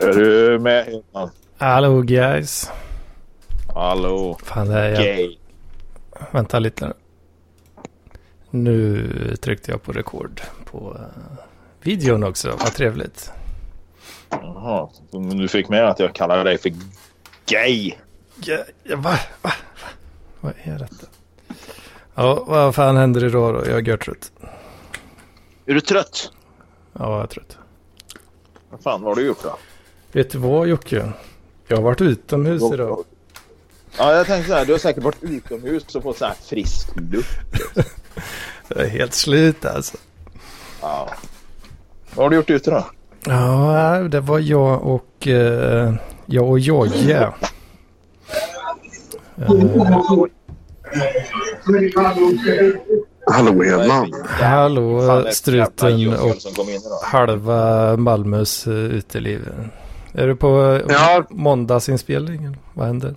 Är du med Hedman? Hallå guys. Hallå. Fan det är jag. Gay. Vänta lite nu. Nu tryckte jag på rekord på eh, videon också. Vad trevligt. Jaha, men du fick med att jag kallar dig för gay. Ja, ja, va? Va? Va? Vad är detta? Ja, vad fan händer idag då? Jag är görtrött. Är du trött? Ja, jag är trött. Vad fan vad har du gjort då? Vet du vad Jocke? Jag har varit utomhus idag. Ja, jag tänkte så här. Du har säkert varit utomhus och fått så här frisk luft. Jag är helt slut alltså. Ja. Vad har du gjort ute då? Ja, det var jag och eh, jag och Jojje. Eh, Hallå Hedman. hallå struten och halva Malmös uh, uteliv. Är du på uh, Ja. måndagsinspelningen? Vad händer?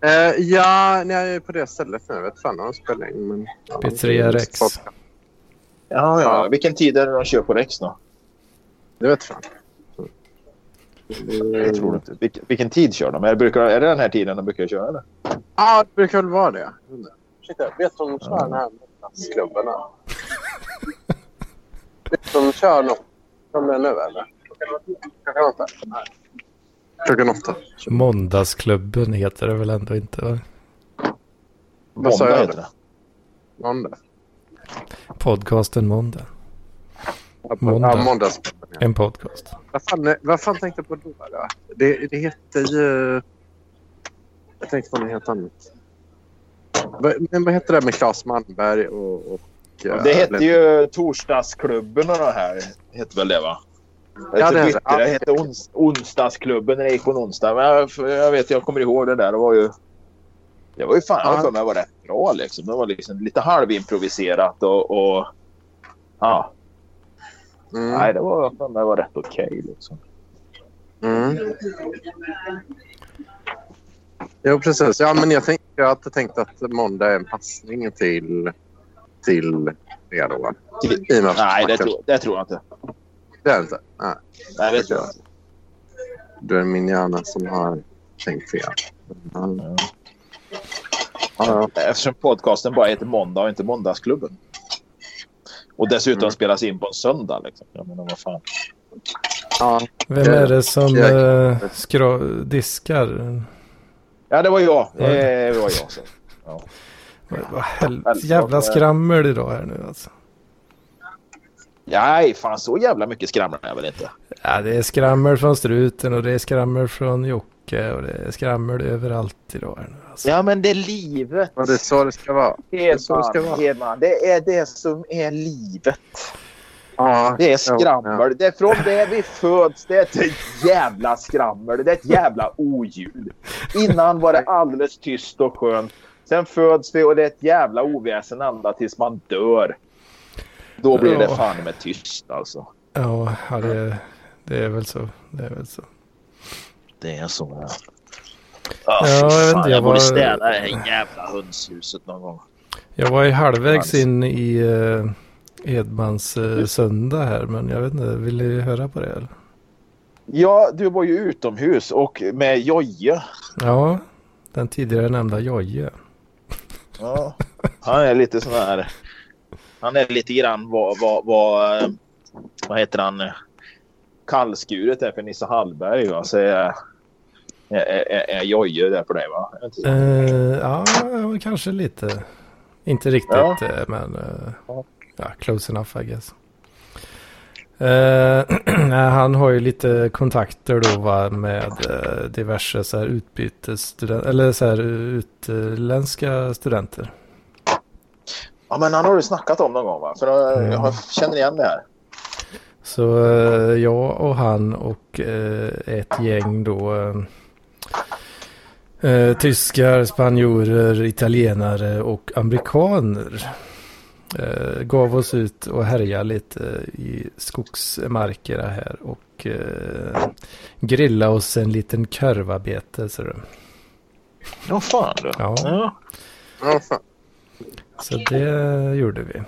Eh, ja, nej, jag är på det stället nu. Jag vet fan om de spelar in. Men, ja, Pizzeria Rex. Ja, ja. Vilken tid är det de kör på Rex då? Det vet fan. Jag tror inte. Vilken, vilken tid kör de? Är det, brukar, är det den här tiden de brukar köra eller? Ja, det brukar väl vara det. Ursäkta, vet du om de kör den här om de kör något som det är nu eller? Klockan åtta? Klockan åtta. Måndagsklubben heter det väl ändå inte? Va? Vad sa jag? heter det. Måndag. Podcasten Måndag. Måndag. Ja. Ja. En podcast. Vad fan, vad fan tänkte jag på då? då? Det, det heter ju... Jag tänkte på något helt annat. Men vad heter det med Claes Malmberg och... och eh, Det hette ju Torsdagsklubben och det här. Hette väl det va? Ja, Ja, det heter det. hette ons, Onsdagsklubben när det gick på en onsdag. Men jag, jag vet, jag kommer ihåg det där. Det var ju... Det var ju fan, Ja. för mig var rätt bra liksom. Det var liksom lite halvimproviserat och... och ja, Mm. nej det var för mig var rätt okej liksom. Mm. Jo, precis. Ja, men jag, tänkte, jag hade tänkt att måndag är en passning till, till det då. va? I Nej, det tror, det tror jag inte. Det är inte. Nej, Nej, det tror jag inte. då är det min hjärna som har tänkt fel. Mm. Ja. Ja, ja. Eftersom podcasten bara heter Måndag och inte Måndagsklubben. Och dessutom Mm. spelas in på en söndag. Liksom. Jag menar, vad fan. Ja, Vem är det som eh, diskar? Ja, det var jag. Ja. Det var jag. Så. Ja. Vad hel- jävla eh, skrammel idag här nu alltså. Nej, fan så jävla mycket skramlar jag väl inte. Ja, det är skrammel från struten och det är skrammel från Jocke och det är skrammel överallt idag här nu alltså. Ja, men det är livet. och det är så det ska vara. Det är så det ska vara. Hedman. Det är det som är livet. Ja, Det är ja, skrammel. Det är från det vi föds. Det är ett jävla skrammel. Det är ett jävla oljud. Innan var det alldeles tyst och skönt. Sen föds vi och det är ett jävla oväsen ända tills man dör. Då blir det Ja. fan med tyst alltså. Ja, ja det, det är väl så. Det är väl så. Det är så. Ja. Ja, jag vet fan, jag, jag borde var- städa det här jävla hönshuset någon gång. Jag var ju halvvägs in i uh, Edmans eh, söndag här men jag vet inte, vill ni höra på det eller? Ja, du var ju utomhus och med Jojje. Ja, den tidigare nämnda Jojje. Ja. Han är lite sån här. Han är lite grann vad, vad, vad, eh, vad heter han? Kallskuret är för Nisse Hallberg. Va? Så är, är, är, är Jojje där på dig va? Eh, ja, ja, kanske lite. Inte riktigt Ja. eh, men eh, Ja. Ja, close enough I guess. Nej, han har ju lite kontakter då va, med eh, diverse så här utbytesstudenter eller så här utländska studenter. Ja, men han har du snackat om någon gång va? För eh, jag har, känner igen det här. Så eh, jag och han och ett gäng då tyskar, spanjorer, italienare och amerikaner eh, gav oss ut och härjade lite i skogsmarkerna här och eh, grilla oss en liten körvabete. Ja, fan du. Ja. Ja. Ja, fan. så det gjorde vi.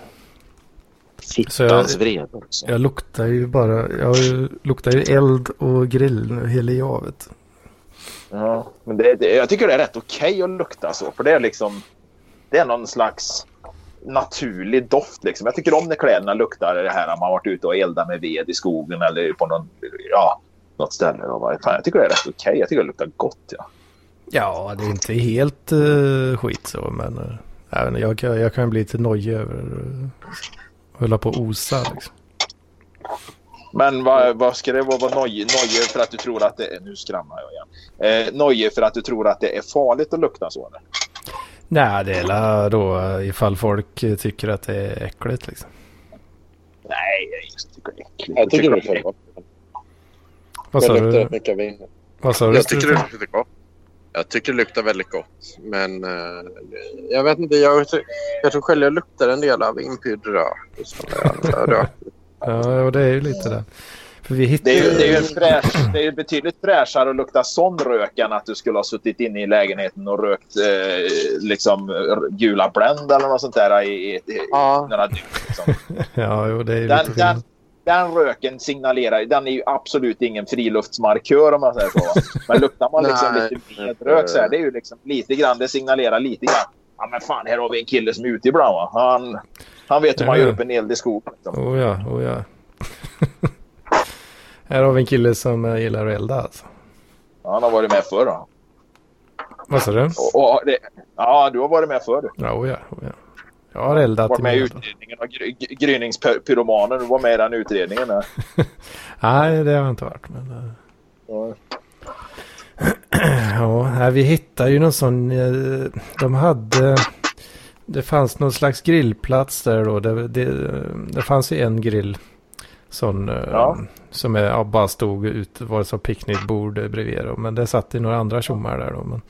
Fittans vrede. Jag luktar ju bara, jag luktar ju eld och grill nu hela javet. Ja, men det, det, jag tycker det är rätt okej okay att lukta så. För det är liksom, det är någon slags naturlig doft. Liksom. Jag tycker om när kläderna luktar det här när man varit ute och eldat med ved i skogen eller på någon, ja, något ställe. Fan, jag tycker det är rätt okej. Okay. Jag tycker det luktar gott. Ja, ja det är inte helt uh, skit så, men uh, jag, jag, jag kan bli lite nojig över uh, hålla på och osa. Liksom. Men vad, vad ska det vara? Nojig för att du tror att det är... Nu skramlar jag igen. Eh, nojig för att du tror att det är farligt att lukta så? Eller? Nej, det är då ifall folk tycker att det är äckligt liksom. Nej, jag tycker det är äckligt. Jag tycker det är gott. Vad sa du? Vad sa du? Jag tycker det luktar gott. Jag tycker det luktar väldigt gott. Men uh, jag vet inte. Jag, jag tror själv jag luktar en del av inpyrd rök. ja, och det är ju lite det. Hittade... det, är ju, det, är ju fräsch, det är betydligt fräschare att lukta sån rök än att du skulle ha suttit inne i lägenheten och rökt eh, liksom gula Blend eller något sånt där i, i, i ja. några dygn. Liksom. ja, jo, det är den, den, den röken signalerar, den är ju absolut ingen friluftsmarkör om man säger så. Men luktar man liksom lite vedrök så här, det är ju liksom lite grann, det signalerar lite grann. Ja men fan, här har vi en kille som är ute ibland va. Han, han vet hur man gör upp en eld i skogen. Liksom. Oh ja, oh ja. Här har vi en kille som eh, gillar att elda alltså. Han har varit med förr då. Vad sa du? Och, och det, ja, du har varit med förr. Ja, oh ja, oh ja. Jag har eldat. Var med i utredningen av gry gryningspyromanen. Du var med i den utredningen. Nej, det har jag inte varit. Men... Eh. Ja. ja, vi hittade ju någon sån. Eh, de hade. Det fanns någon slags grillplats där då. Det, det, det fanns ju en grill Sån, eh, ja. Som är, ja, bara stod ut, var som picknickbord bredvid. Då. Men det satt i några andra tjommar där då. Men,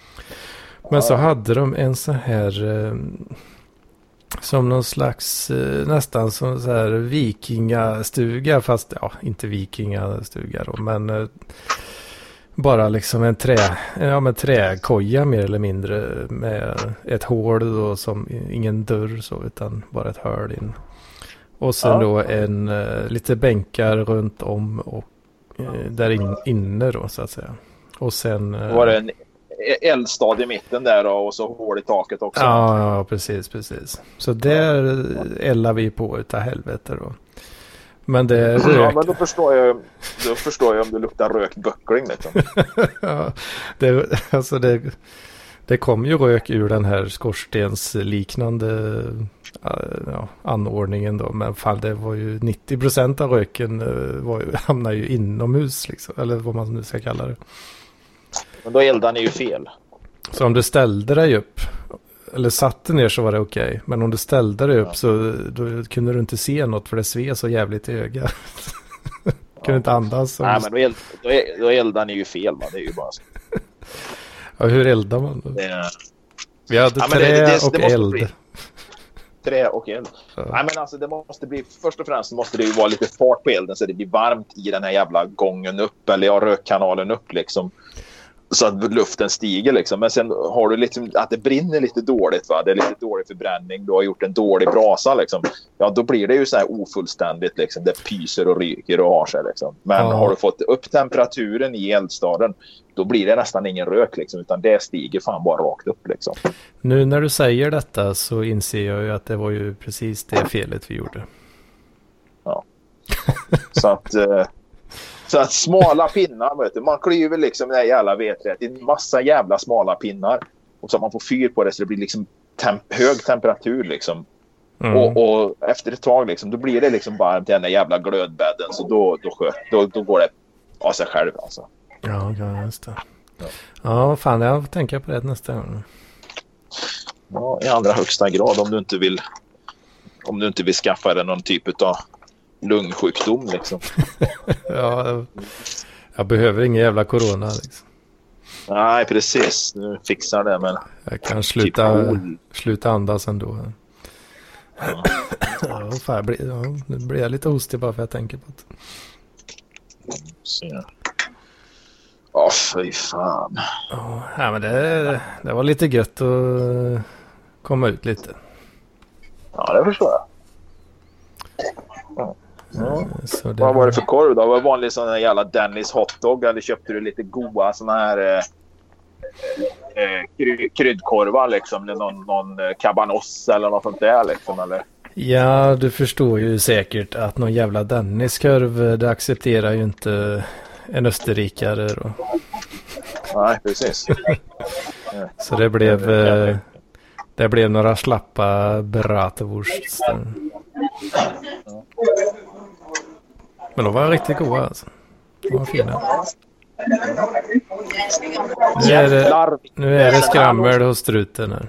men ja. så hade de en sån här eh, som någon slags eh, nästan som så här vikingastuga. Fast ja, inte vikingastuga då. Men bara liksom en trä, ja, men träkoja mer eller mindre. Med ett hål då som ingen dörr så utan bara ett hål in. Och sen ja. då en uh, lite bänkar runt om och uh, där in, inne då så att säga. Och sen... Uh, var det en e- eldstad i mitten där då, och så hål i taket också? Ja, ja precis, precis. Så där eldar vi på utav helvete då. Men det rök... Ja, men då förstår jag, då förstår jag om det luktar rökt böckling liksom. ja, det, alltså det, det kom ju rök ur den här skorstensliknande ja, anordningen då. Men fall det var ju 90 procent av röken eh, var, hamnar ju inomhus liksom. Eller vad man nu ska kalla det. Men då eldar ni ju fel. Så om du ställde dig upp. Eller satte ner så var det okej. Okay. Men om du ställde dig upp ja. så då kunde du inte se något för det sved så jävligt i ögat. kunde ja. inte andas. Nej men då, eld, då, då eldar ni ju fel va. Det är ju bara så. ja hur eldar man då? Det... Vi hade ja, trä det, det, och eld. Bli trä och eld. Ja. Nej, men alltså det måste bli, först och främst måste det ju vara lite fart på elden så det blir varmt i den här jävla gången upp eller ja, rökkanalen upp liksom. Så att luften stiger liksom. Men sen har du liksom att det brinner lite dåligt. Va? Det är lite dålig förbränning. Du har gjort en dålig brasa liksom. Ja, då blir det ju så här ofullständigt liksom. Det pyser och ryker och har sig liksom. Men ja. har du fått upp temperaturen i eldstaden då blir det nästan ingen rök liksom, utan det stiger fan bara rakt upp liksom. Nu när du säger detta så inser jag ju att det var ju precis det felet vi gjorde. Ja. så att, eh, så att smala pinnar, vet du, man klyver liksom det här jävla vedträet i massa jävla smala pinnar. Och så att man får fyr på det så det blir liksom temp hög temperatur liksom. Mm. Och, och, efter ett tag liksom, då blir det liksom varmt i den där jävla glödbädden. Så då, då, då, då går det av sig själv alltså. Ja, ja just det. Ja, ja fan jag får tänka på det nästa gång. Ja, i allra högsta grad om du inte vill om du inte vill skaffa dig någon typ av lungsjukdom liksom. ja, jag, jag, behöver ingen jävla corona liksom. Nej, precis. Nu fixar det men... Jag kan sluta, typ sluta andas ändå. Ja. ja, fan, jag blir, ja, nu blir jag lite hostig bara för att jag tänker på det. Så. Ja, oh, fy fan. Oh, ja, men det, det var lite gött att komma ut lite. Ja, det förstår jag. Ja. Så det Vad var det för korv då? Var det vanlig sån här jävla Dennis hotdog eller köpte du lite goa såna här eh, eh, kryddkorvar liksom? Någon, någon eh, cabanos eller något sånt där liksom eller? Ja, du förstår ju säkert att någon jävla Dennis-korv det accepterar ju inte en österrikare då. Nej, precis. Så det blev, eh, det blev några slappa bratwurst. Men de var riktigt goda alltså. De var fina. Nu är det, nu är det skrammel hos struten här.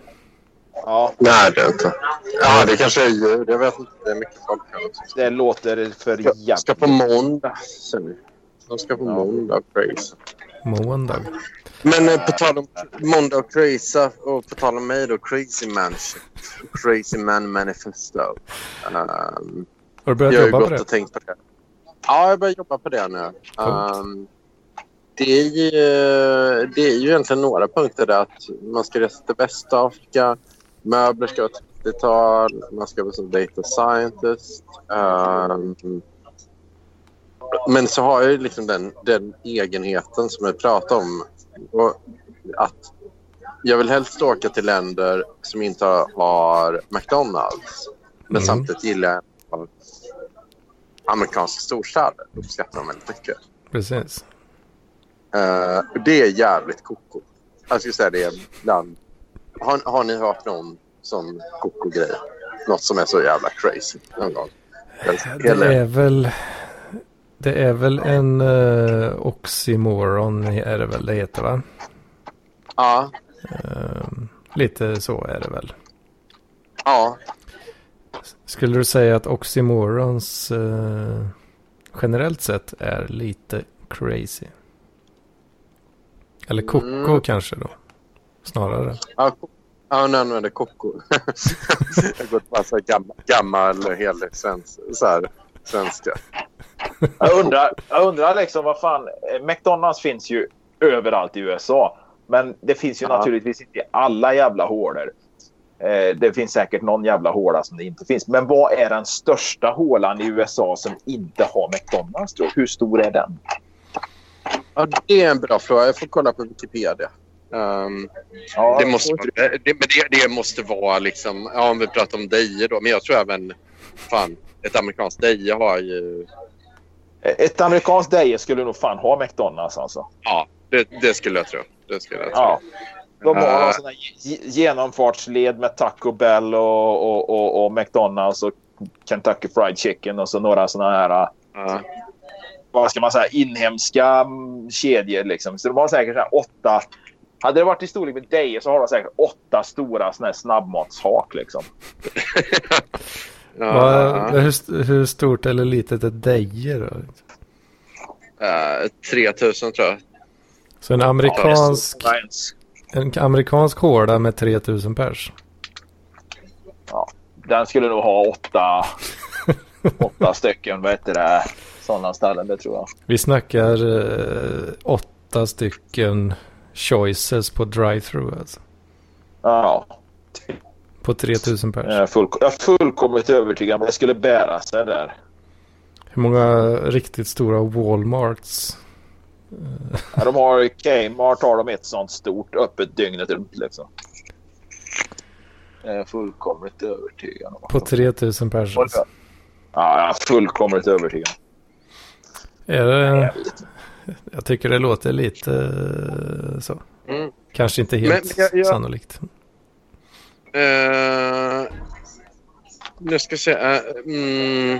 Ja. Nej, det är inte. Ja, det kanske är djur. Jag vet inte. Det är mycket folk här också. Det låter för jävligt. Jag ska på måndag. De ska på måndag. Crazy. Måndag. Men eh, på tal om måndag och crazy och på tal om mig då, Crazy Man Crazy Man Manifesto. Um, Har du börjat jag jobba på det? Och tänkt på det? Ja, jag börjar jobba på det nu. Um, det, är ju, det är ju egentligen några punkter där att man ska resa till Västafrika. Möbler ska vara 30-tal. Man ska vara som data scientist. Um, men så har jag liksom den, den egenheten som jag pratade om. Och att jag vill helst åka till länder som inte har McDonalds. Men mm. samtidigt gillar jag amerikanska storstäder. uppskattar de väldigt mycket. Precis. Uh, det är jävligt koko. Jag skulle säga det är bland... Har, har ni hört någon sån koko-grej? Något som är så jävla crazy någon gång? Det är väl... Det är väl en uh, oxymoron är det väl det heter va? Ja. Uh, lite så är det väl. Ja. Skulle du säga att oxymorons uh, generellt sett är lite crazy? Eller koko mm. kanske då? Snarare. Ja, Ja, han använder koko. jag har gått massa gammal, gammal hel svensk, så här, svenska. Jag undrar, jag undrar liksom vad fan. Eh, McDonalds finns ju överallt i USA. Men det finns ju ja. naturligtvis inte i alla jävla hålor. Eh, det finns säkert någon jävla håla som det inte finns. Men vad är den största hålan i USA som inte har McDonalds? Tror? Hur stor är den? Ja, det är en bra fråga. Jag får kolla på Wikipedia. Um, ja, det, måste, det, det, det, måste vara liksom, ja, om vi pratar om Deje då, men jag tror även fan, ett amerikanskt Deje har ju... Ett amerikanskt Deje skulle nog fan ha McDonalds alltså. Ja, det, det skulle jag tro. Det skulle jag tro. Ja. De har uh, sådana genomfartsled med Taco Bell och, och, och, och, McDonalds och Kentucky Fried Chicken och så några sådana här... Uh. Vad ska man säga? Inhemska kedjor liksom. Så de har säkert så åtta hade det varit i storlek med dig så har de säkert åtta stora såna här snabbmatshak liksom. ja, Va, hur, hur, stort eller litet är Deje då? Uh, 3000 tror jag. Så en amerikansk, en amerikansk hårda med 3000 pers? Ja, den skulle nog ha åtta, åtta stycken, vad heter det, sådana ställen, det tror jag. Vi snackar eh, åtta stycken choices på drive-through alltså. Ja. På 3000 pers. Jag är, full, jag är fullkomligt övertygad om att det skulle bära sig där. Hur många riktigt stora Walmarts? Ja, de har Kmart har de ett sånt stort öppet dygnet runt liksom. Jag är fullkomligt övertygad om. På 3000 pers? Ja, jag är fullkomligt övertygad. Är det... Jag tycker det låter lite eh, så. Mm. Kanske inte helt jag, jag, sannolikt. Uh, nu ska jag se. Uh, mm,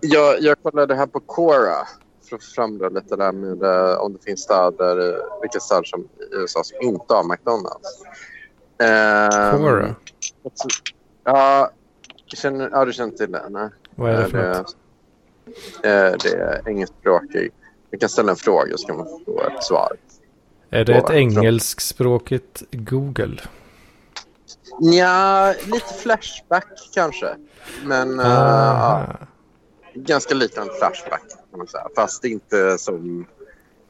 jag, jag kollade här på Quora för att framdra lite där med uh, om det finns städer, vilka städer som i USA som inte har McDonalds. Quora? Ja, känner, ja, du känner till det? Nej. Vad är det för något? Det är engelskspråkig vi kan ställa en fråga så kan man få ett svar. Är det ett engelskspråkigt Google? Ja, lite Flashback kanske. Men uh, ganska liten Flashback kan man säga. Fast inte som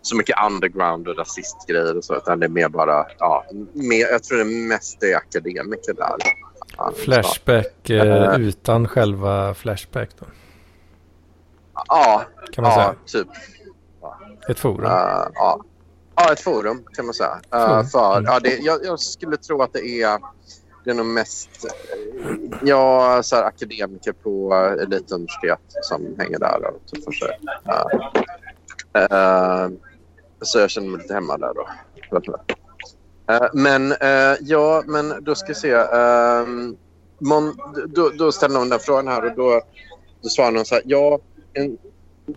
så mycket underground och rasistgrejer och så. Utan det är mer bara, ja, mer, jag tror det mest är akademiker där. Flashback uh, utan själva Flashback då? Ja, kan man ja säga. typ. Ett forum. Uh, ja. ja, ett forum kan man säga. Uh, för, Mm. ja, det, jag, jag skulle tro att det är, det är nog mest eh, ja, så här, akademiker på eh, elituniversitet som hänger där och typ tuffar sig. Uh, eh, uh, så jag känner mig lite hemma där då. Uh, men uh, ja, men då ska vi se. Ehm, Mon, då, då ställer någon den frågan här och då, då svarar någon så här. Ja, en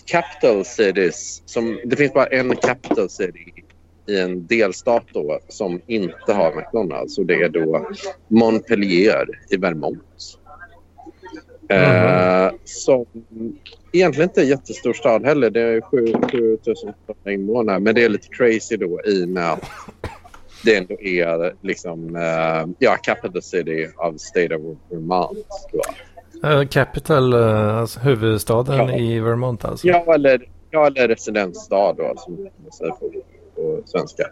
capital cities. Som, det finns bara en capital city i en delstat då, som inte har McDonalds. Och det är då Montpellier i Vermont. Eh, som egentligen inte är en jättestor stad heller. Det är 7000 invånare. Men det är lite crazy då i och med att det ändå är liksom, eh, ja, capital city of state of Vermont. Eh, Capital, eh, alltså huvudstaden Ja. i Vermont alltså. Ja, eller, ja, eller residensstad då, som man säger på, svenska.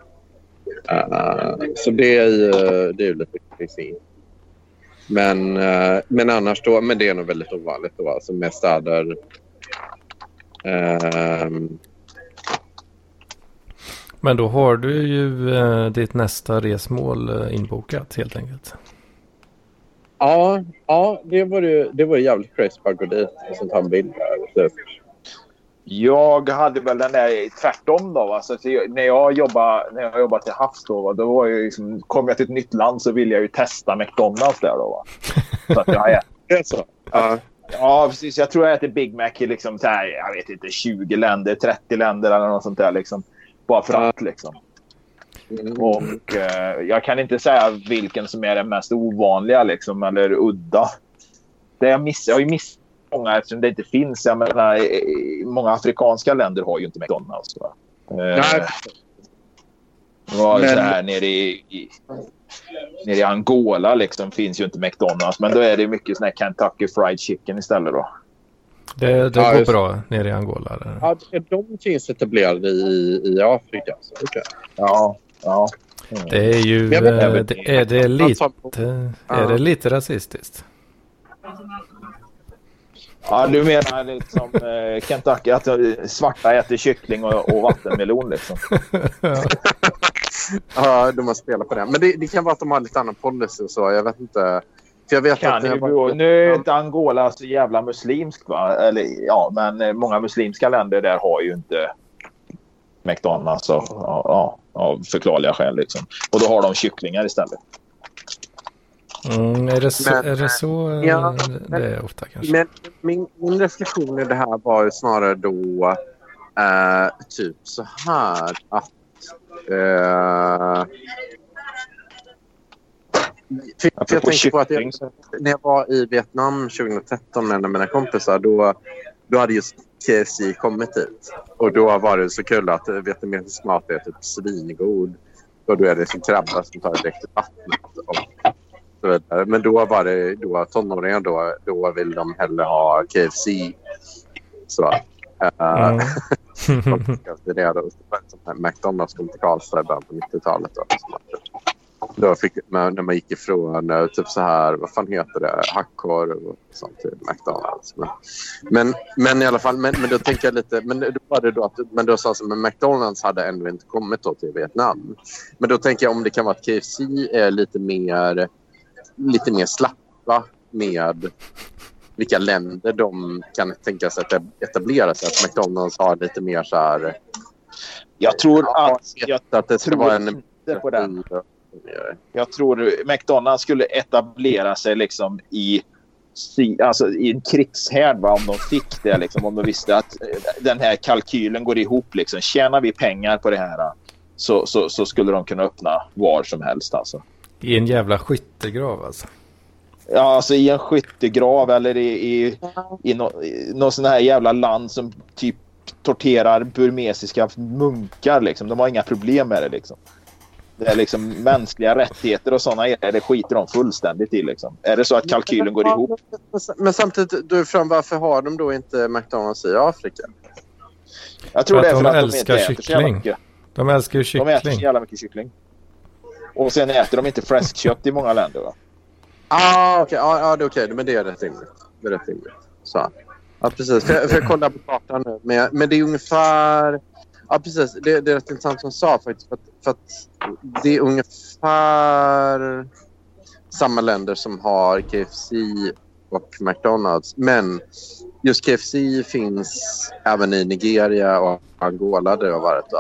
Eh, så det är ju det är ju lite crazy. Men, eh, men annars då, men det är nog väldigt ovanligt då, alltså med städer. ehm, Men då har du ju eh, ditt nästa resmål eh, inbokat helt enkelt. ja, ja, det var ju det var jävligt crazy att gå dit och sen ta en bild där. Typ. Jag hade väl den där tvärtom då. Va? Så att jag, när, jag jobbade, när jag jobbade till havs då, va? då var jag liksom, kom jag till ett nytt land så ville jag ju testa McDonalds där då. Va? Så att jag, ät- Det är så? Ja. ja, precis. Jag tror jag äter Big Mac i liksom så här, jag vet inte, 20 länder, 30 länder eller något sånt där. Liksom. Bara för att liksom. Och eh, jag kan inte säga vilken som är den mest ovanliga liksom, eller udda. Det jag, miss, jag har ju missat många eftersom det inte finns. Jag menar, många afrikanska länder har ju inte McDonalds. Va? Eh, Nej, det var Men- så här nere i, i, nere i Angola liksom, finns ju inte McDonalds. Men då är det mycket sån här Kentucky Fried Chicken istället. Då. Det, det Ja, går just- bra nere i Angola. Där. ja, de finns etablerade i, i Afrika. Så, okay. Ja, ja. Mm. Det är ju Men jag vet- eh, det, är, det lite, Alltså, är det lite rasistiskt. Ja, du menar liksom eh, Kentucky att svarta äter kyckling och, och vattenmelon liksom. Ja, de har spelat på det. Men det, det kan vara att de har lite annan policy och så. Jag vet inte. För jag vet Kan att det varit- Nu är inte Angola så jävla muslimskt va? Eller, ja, men eh, många muslimska länder där har ju inte McDonalds av, ja, av förklarliga skäl. Liksom. Och då har de kycklingar istället. Mm, är, det så, Men, är det så eh, ja, det är ofta kanske? Men min, min reflektion i det här var ju snarare då eh, typ så här att... Eh, för, jag Apropå tänker på att jag, när jag var i Vietnam 2013 med en av mina kompisar då, då hade just KFC kommit dit. Och då var det så kul att vietnamesisk mat är typ svingod. Och då är det som krabba som tar direkt i vattnet. Och så vidare. Men då var det då tonåringar då, då vill de hellre ha KFC. Så. Mm. McDonalds kom till Karlstad i början på 90-talet. Då, då fick när man gick ifrån eh, typ så här, vad fan heter det, hackkorv och sånt till McDonalds. Men, men, men i alla fall, men, men då tänker jag lite, men då var det då att, men då sa att McDonalds hade ändå inte kommit då till Vietnam. Men då tänker jag om det kan vara att KFC är lite mer, lite mer slappa med vilka länder de kan tänka sig att etablera sig. Att McDonalds har lite mer så här... Jag tror att... Jag att det ska vara en... på den. Jag tror McDonalds skulle etablera sig liksom i, alltså i en krigshärd va, om de fick det. Liksom, om de visste att eh, den här kalkylen går ihop. Liksom. Tjänar vi pengar på det här så, så, så skulle de kunna öppna var som helst. Alltså. I en jävla skyttegrav alltså. Ja, alltså i en skyttegrav eller i, i, i, nå, i någon sån här jävla land som typ torterar burmesiska munkar. Liksom. De har inga problem med det. Liksom. Det är liksom mänskliga rättigheter och sådana grejer. Det skiter de fullständigt i. Liksom. Är det så att kalkylen går ihop? Men samtidigt, du från varför har de då inte McDonalds i Afrika? Jag tror För det att är för de att de älskar inte äter så jävla kyckling. mycket. De älskar ju De äter så kyckling. jävla mycket kyckling. Och sen äter de inte fläskkött i många länder. Va? Ah, okay. Ja, ah, det är okej. Men det är rätt rimligt. Det är rätt rimligt. Så. Ja, precis. För, för jag kollar på kartan nu. Men, men det är ungefär... Ja, precis. Det, det är rätt intressant som du sa faktiskt. För att, för att det är ungefär samma länder som har KFC och McDonalds. Men just KFC finns även i Nigeria och Angola där jag har varit.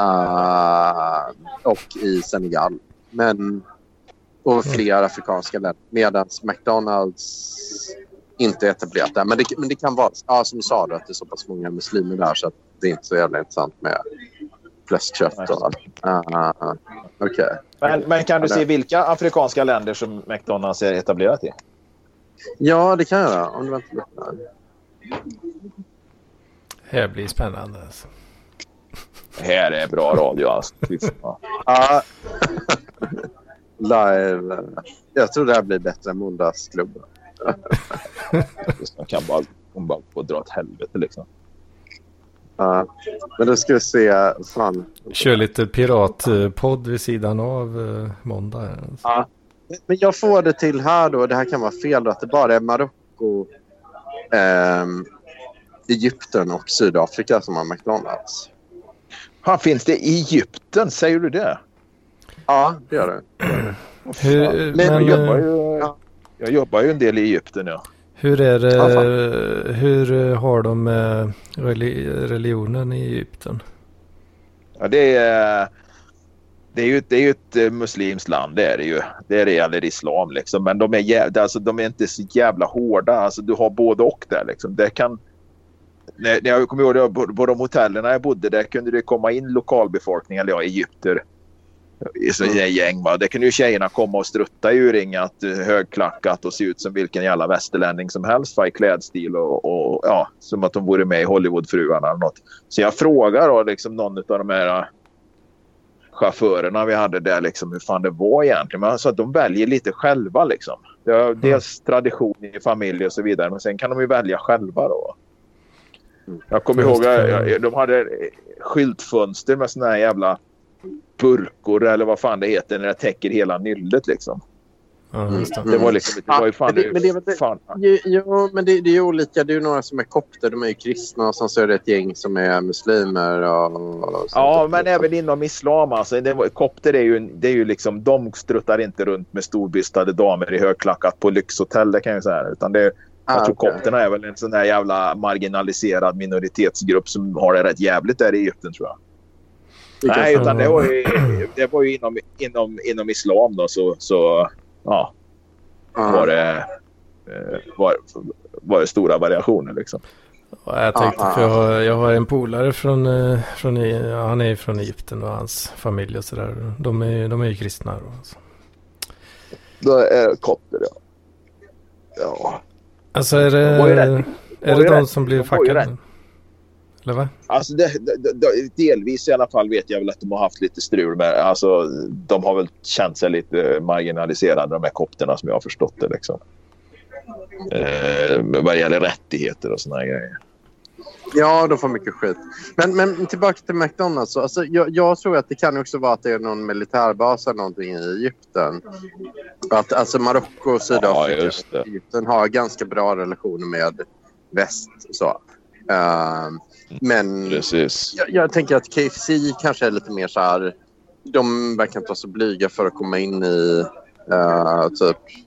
Uh, och i Senegal. Men, och flera afrikanska länder. Medan McDonalds inte är etablerat där. Men det, men det kan vara, ja, som du sa, då, att det är så pass många muslimer där så att det är inte så jävla intressant med fläskkött och allt. Uh, okay. men, men kan du se vilka afrikanska länder som McDonalds är etablerat i? Ja, det kan jag göra. Om du väntar lite. Det här blir spännande. Alltså. Det här är bra radio alltså. Ja. Live. Jag tror det här blir bättre än måndagsklubben. Man kan bara, hon bara få dra åt helvete liksom. Ja, men då ska vi se. Fan. Kör lite piratpodd vid sidan av uh, måndag. Ja. Men jag får det till här då. Det här kan vara fel då. Att det bara är Marocko, eh, Egypten och Sydafrika som har McDonalds. Fan, finns det i Egypten? Säger du det? Ja, det gör det. Hur, men, jag, jobbar ju, jag jobbar ju en del i Egypten, ja. Hur är det, ja, hur har de med religionen i Egypten? Ja, det är, det är ju, det är ju ett eh, muslimskt land, det är det ju. Det är det gäller islam liksom. Men de är, jävla, alltså, de är inte så jävla hårda. Alltså, du har både och där liksom. Det kan... När, när jag kommer ihåg det, på, på de hotellen jag bodde där kunde det komma in lokalbefolkning, eller ja, egypter i så mm. gäng. Va? Det kunde ju tjejerna komma och strutta i urringat, eh, högklackat och se ut som vilken jävla västerlänning som helst va? i klädstil och, och, ja, som att de vore med i Hollywoodfruarna eller något. Så jag frågar då liksom någon av de här eh, chaufförerna vi hade där liksom hur fan det var egentligen. Men alltså att de väljer lite själva liksom. Det är mm. dels tradition i familj och så vidare men sen kan de ju välja själva då. Jag kommer ihåg att de hade skyltfönster med såna här jävla burkor eller vad fan det heter när det täcker hela nyllet liksom. Mm. det. var liksom, det var ju fan... men det, men det, fan. Jo, jo, men det, det är ju olika. Det är ju några som är kopter, de är ju kristna och sen så är det ett gäng som är muslimer. Och, och ja, men även inom islam alltså. Det, kopter är ju, det är ju liksom, de struttar inte runt med storbystade damer i högklackat på lyxhotell, det kan jag säga. Utan det, ah, jag tror okay. kopterna är väl en sån där jävla marginaliserad minoritetsgrupp som har det rätt jävligt där i Egypten tror jag. Nej, utan det var ju, det var ju inom, inom, inom islam då så, så ja, var, det, eh, var, var det stora variationer liksom. Jag tänkte för jag har, jag har en polare från, eh, från han är från Egypten och hans familj och sådär. De är, de är ju kristna. Då, Då är det kopter ja. Ja. Alltså är det, är det de som blir fackade? Eller va? Alltså det, det, delvis i alla fall vet jag väl att de har haft lite strul med. Alltså, de har väl känt sig lite marginaliserade de här kopterna som jag har förstått det. Liksom. Eh, vad gäller rättigheter och såna grejer. Ja, de får mycket skit. Men, men tillbaka till McDonalds. Alltså, jag, jag, tror att det kan också vara att det är någon militärbas eller någonting i Egypten. Att, alltså Marocko och Sydafrika ja, Egypten har ganska bra relationer med väst. Så. Uh, men Precis. Jag, jag, tänker att KFC kanske är lite mer så här... De verkar inte vara så blyga för att komma in i uh, typ...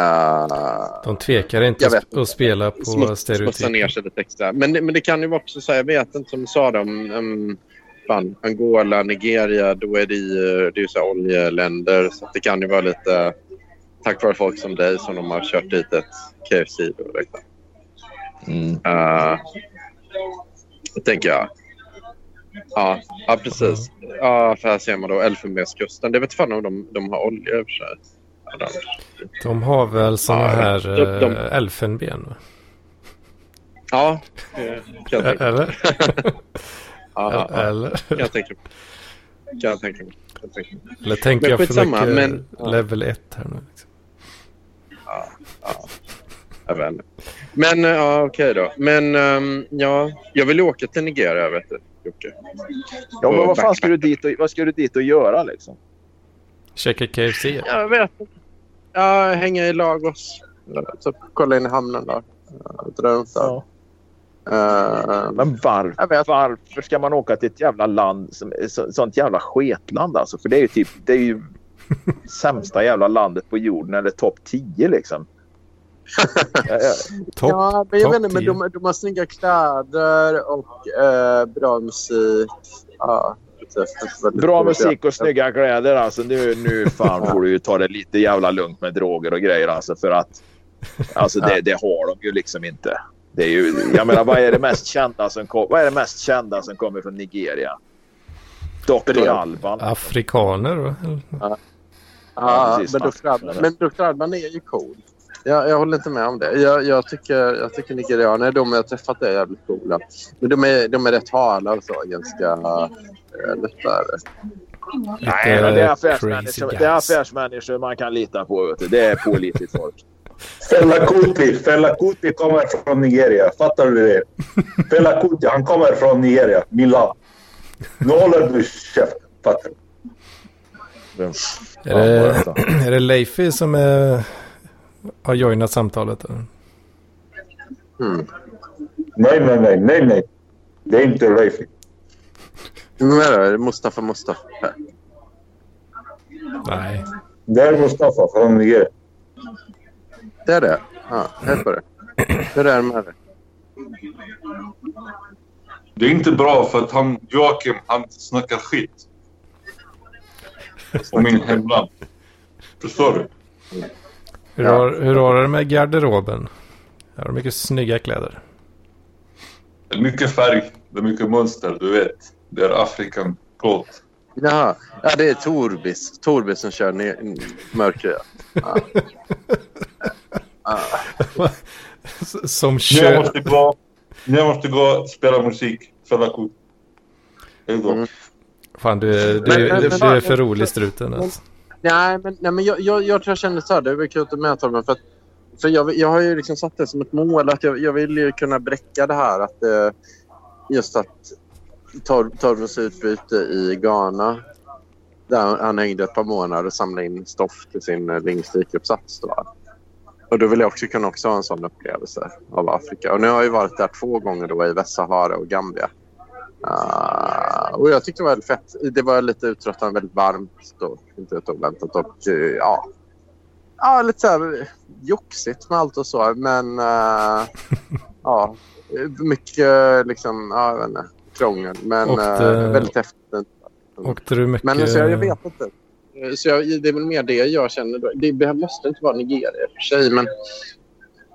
Uh, de tvekar inte att spela på smuts, stereotyper. ner sig lite extra. Men, men det kan ju också säga, jag vet inte som du sa, om um, fan, Angola, Nigeria, då är det ju, det är ju så oljeländer. Så det kan ju vara lite tack vare folk som dig som de har kört dit ett KFC. Då, liksom. mm. uh, tänker jag. Ja, ja precis. Ja, för här ser man då Elfenbenskusten. Det vet fan om de, de har olja i och för sig. De... har väl sådana ja, här de, de... Äh, elfenben? Ja, kan jag Eller? ja, Eller? Kan jag tänka mig. Kan jag tänka mig. Eller tänker jag för mycket men, level 1 här nu? Liksom. Ja, ja. Jag vet inte. Men eh, ja, okej okay då. Men um, ja, jag vill åka till Nigeria, vet du, Jocke. Ja, men vad fan ska du dit och, vad ska du dit och göra liksom? Checka KFC? Jag vet inte. Ja, hänga i Lagos. Typ kolla in i hamnen där. Dra runt där. Ja. Uh, men var, varför ska man åka till ett jävla land som så, sånt jävla sketland alltså? För det är ju typ det är ju sämsta jävla landet på jorden eller topp 10 liksom. Top, ja, men jag vet inte, men de, de har snygga kläder och uh, bra musik. Ja, Bra musik och snygga kläder alltså. Nu, nu fan får du ju ta det lite jävla lugnt med droger och grejer alltså för att alltså det, det har de ju liksom inte. Det är ju, jag menar, vad är det mest kända som, kom, vad är det mest kända som kommer från Nigeria? Dr. Alban. Afrikaner? Ja, ja precis, men, Dr. Alban, men Dr. Alban är ju cool. Jag, jag håller inte med om det. Jag, jag tycker, jag tycker nigerianer, de jag träffat är jävligt coola. Men de är, de är rätt hala och så. Ganska lättare. Nej, men det är, affärsmänniskor, det är affärsmänniskor man kan lita på. Det är pålitligt folk. Fela Kuti. Fela Kuti kommer från Nigeria. Fattar du det? Fela Kuti, han kommer från Nigeria. Min labb. Nu håller du käften. Fattar du? Är det, är det Leifi som är, har joinat samtalet? Mm. Nej, nej, nej, nej, nej. Det är inte Leifi. Vem är det? Mustafa Mustafa? Nej. Det är Mustafa från Nigeria. Det är det? Ja, helt på det. Hur är det med det? Det är inte bra för att han, Joakim, han snackar skit. Om min hemland. Förstår du? Hur, har, hur har det med garderoben? Har du mycket snygga kläder? Det är mycket färg. Det är mycket mönster, du vet. Det är Afrikan plåt. Jaha. Ja, det är Torbis. Torbis som kör ner mörkret. Ja. Som kör... Jag måste gå, jag måste gå och spela musik. Spela kort. Mm. Fan, du, du, men, du, men, du är för rolig struten. Alltså. Nej, men, nej, men jag, jag, jag tror jag känner så här. Det är kul att med Torben. För, att, för jag, jag har ju liksom satt det som ett mål. att Jag, jag vill ju kunna bräcka det här. Att, eh, just att tor, Torbens utbyte i Ghana. Där han hängde ett par månader och samlade in stoff till sin eh, lingvistikuppsats. Och då vill jag också kunna också ha en sån upplevelse av Afrika. Och nu har jag varit där två gånger då i Västsahara och Gambia. Uh, och jag tyckte det var väldigt fett. Det var lite uttröttande, väldigt varmt då. Inte ett oväntat. Och uh, ja, ja, lite så här joxigt med allt och så. Men uh, ja, mycket liksom, ja, jag vet inte, krångel. Men det, väldigt häftigt. Åkte du mycket... Men så jag, jag vet inte. Eh, så jag, det är väl mer det jag känner. Då. Det måste inte vara Nigeria i och för sig, men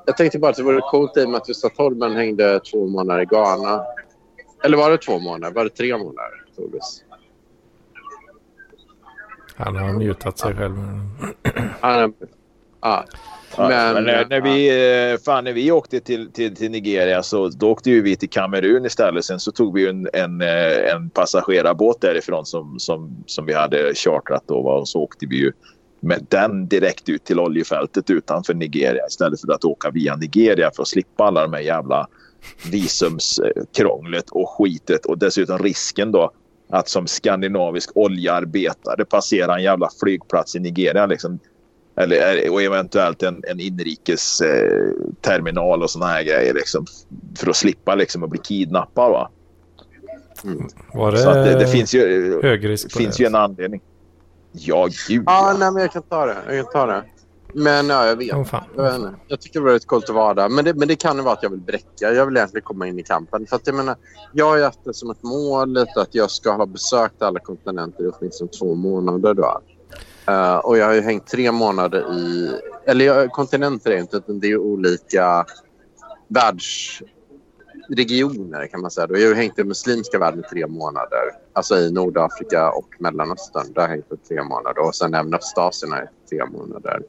jag tänkte bara att det vore coolt i och med att Gustav Torben hängde två månader i Ghana. Eller var det två månader? Var det tre månader, Torbis? Han har mutat sig själv. ja. Men, men när, när, vi, eh, fan, när vi åkte till, till, till Nigeria så då åkte ju vi till Kamerun istället. Sen så tog vi en, en, eh, en passagerarbåt därifrån som, som, som vi hade chartrat. Då, och så åkte vi ju med den direkt ut till oljefältet utanför Nigeria istället för att åka via Nigeria för att slippa alla de här jävla visumskrånglet och skitet och dessutom risken då att som skandinavisk oljearbetare passera en jävla flygplats i Nigeria. Liksom eller, och eventuellt en, en inrikes eh, terminal och såna här grejer. Liksom, för att slippa liksom, att bli kidnappad. Va? Mm. Var det, Så det, det, finns ju, hög risk det finns ju en anledning. Ja, gud ja. Nej, men jag kan ta det. Jag kan ta det. Men ja, jag vet. Oh, fan. Jag, jag tycker det var rätt coolt att vara där. Men det, men det kan ju vara att jag vill bräcka. Jag vill egentligen komma in i kampen. För att jag menar, jag har haft det som ett mål lite att jag ska ha besökt alla kontinenter i åtminstone två månader. Då. Uh, och jag har ju hängt tre månader i... Eller kontinenter är inte, det är olika världsregioner kan man säga. Jag har ju hängt i muslimska världen i tre månader. Alltså i Nordafrika och Mellanöstern. Där har jag hängt i tre månader. Och sen även Östasien har jag hängt tre månader.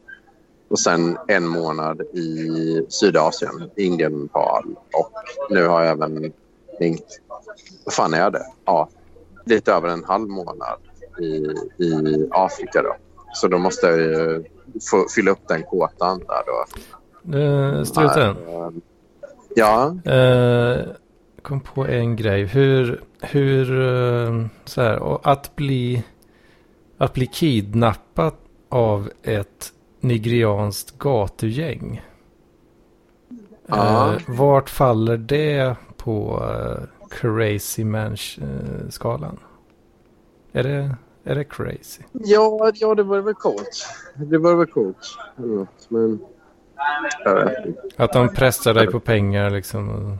Och sen en månad i Sydasien, Indien, Nepal. Och nu har jag även hängt... Vad fan är det? Ja, lite över en halv månad i, i Afrika. Då. Så då måste jag ju få fylla upp den kåtan där då. Uh, Struten. Uh, ja. Uh, kom på en grej. Hur, hur uh, så här, att bli, att bli kidnappad av ett nigerianskt gatugäng. Eh, vart faller det på eh, Crazy Man-skalan? Är det, är det crazy? Ja, ja, det var väl coolt. Det var väl coolt. Men... Att de pressar dig på pengar liksom.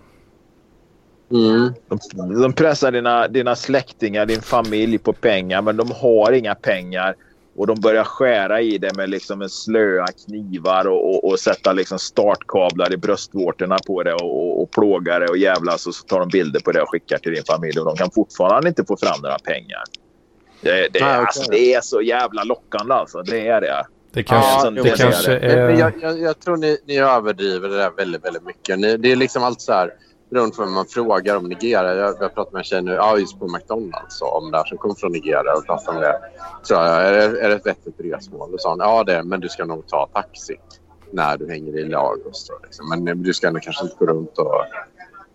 Mm. De, de pressar dina, dina släktingar, din familj på pengar men de har inga pengar. Och de börjar skära i det med liksom en slöa knivar och, och, och sätta liksom startkablar i bröstvårtorna på det och, och, och plåga det och jävlas och så tar de bilder på det och skickar till din familj och de kan fortfarande inte få fram några pengar. Det, det, Nej, okej. alltså, det är så jävla lockande alltså. Det är det. Det kanske, Ja, det det kanske är det. Men, men är... jag, jag, jag tror ni, ni överdriver det där väldigt, väldigt mycket. Ni, det är liksom allt så här, beroende på vem man frågar om Nigeria. Jag, jag pratade med en tjej nu, ja, just på McDonalds, och om det här som kommer från Nigeria och pratade om det. Så jag, är, det, är det ett vettigt resmål? Då sa hon, ja det är men du ska nog ta taxi när du hänger i Lagos. Då, liksom. Men du ska nog kanske inte gå runt och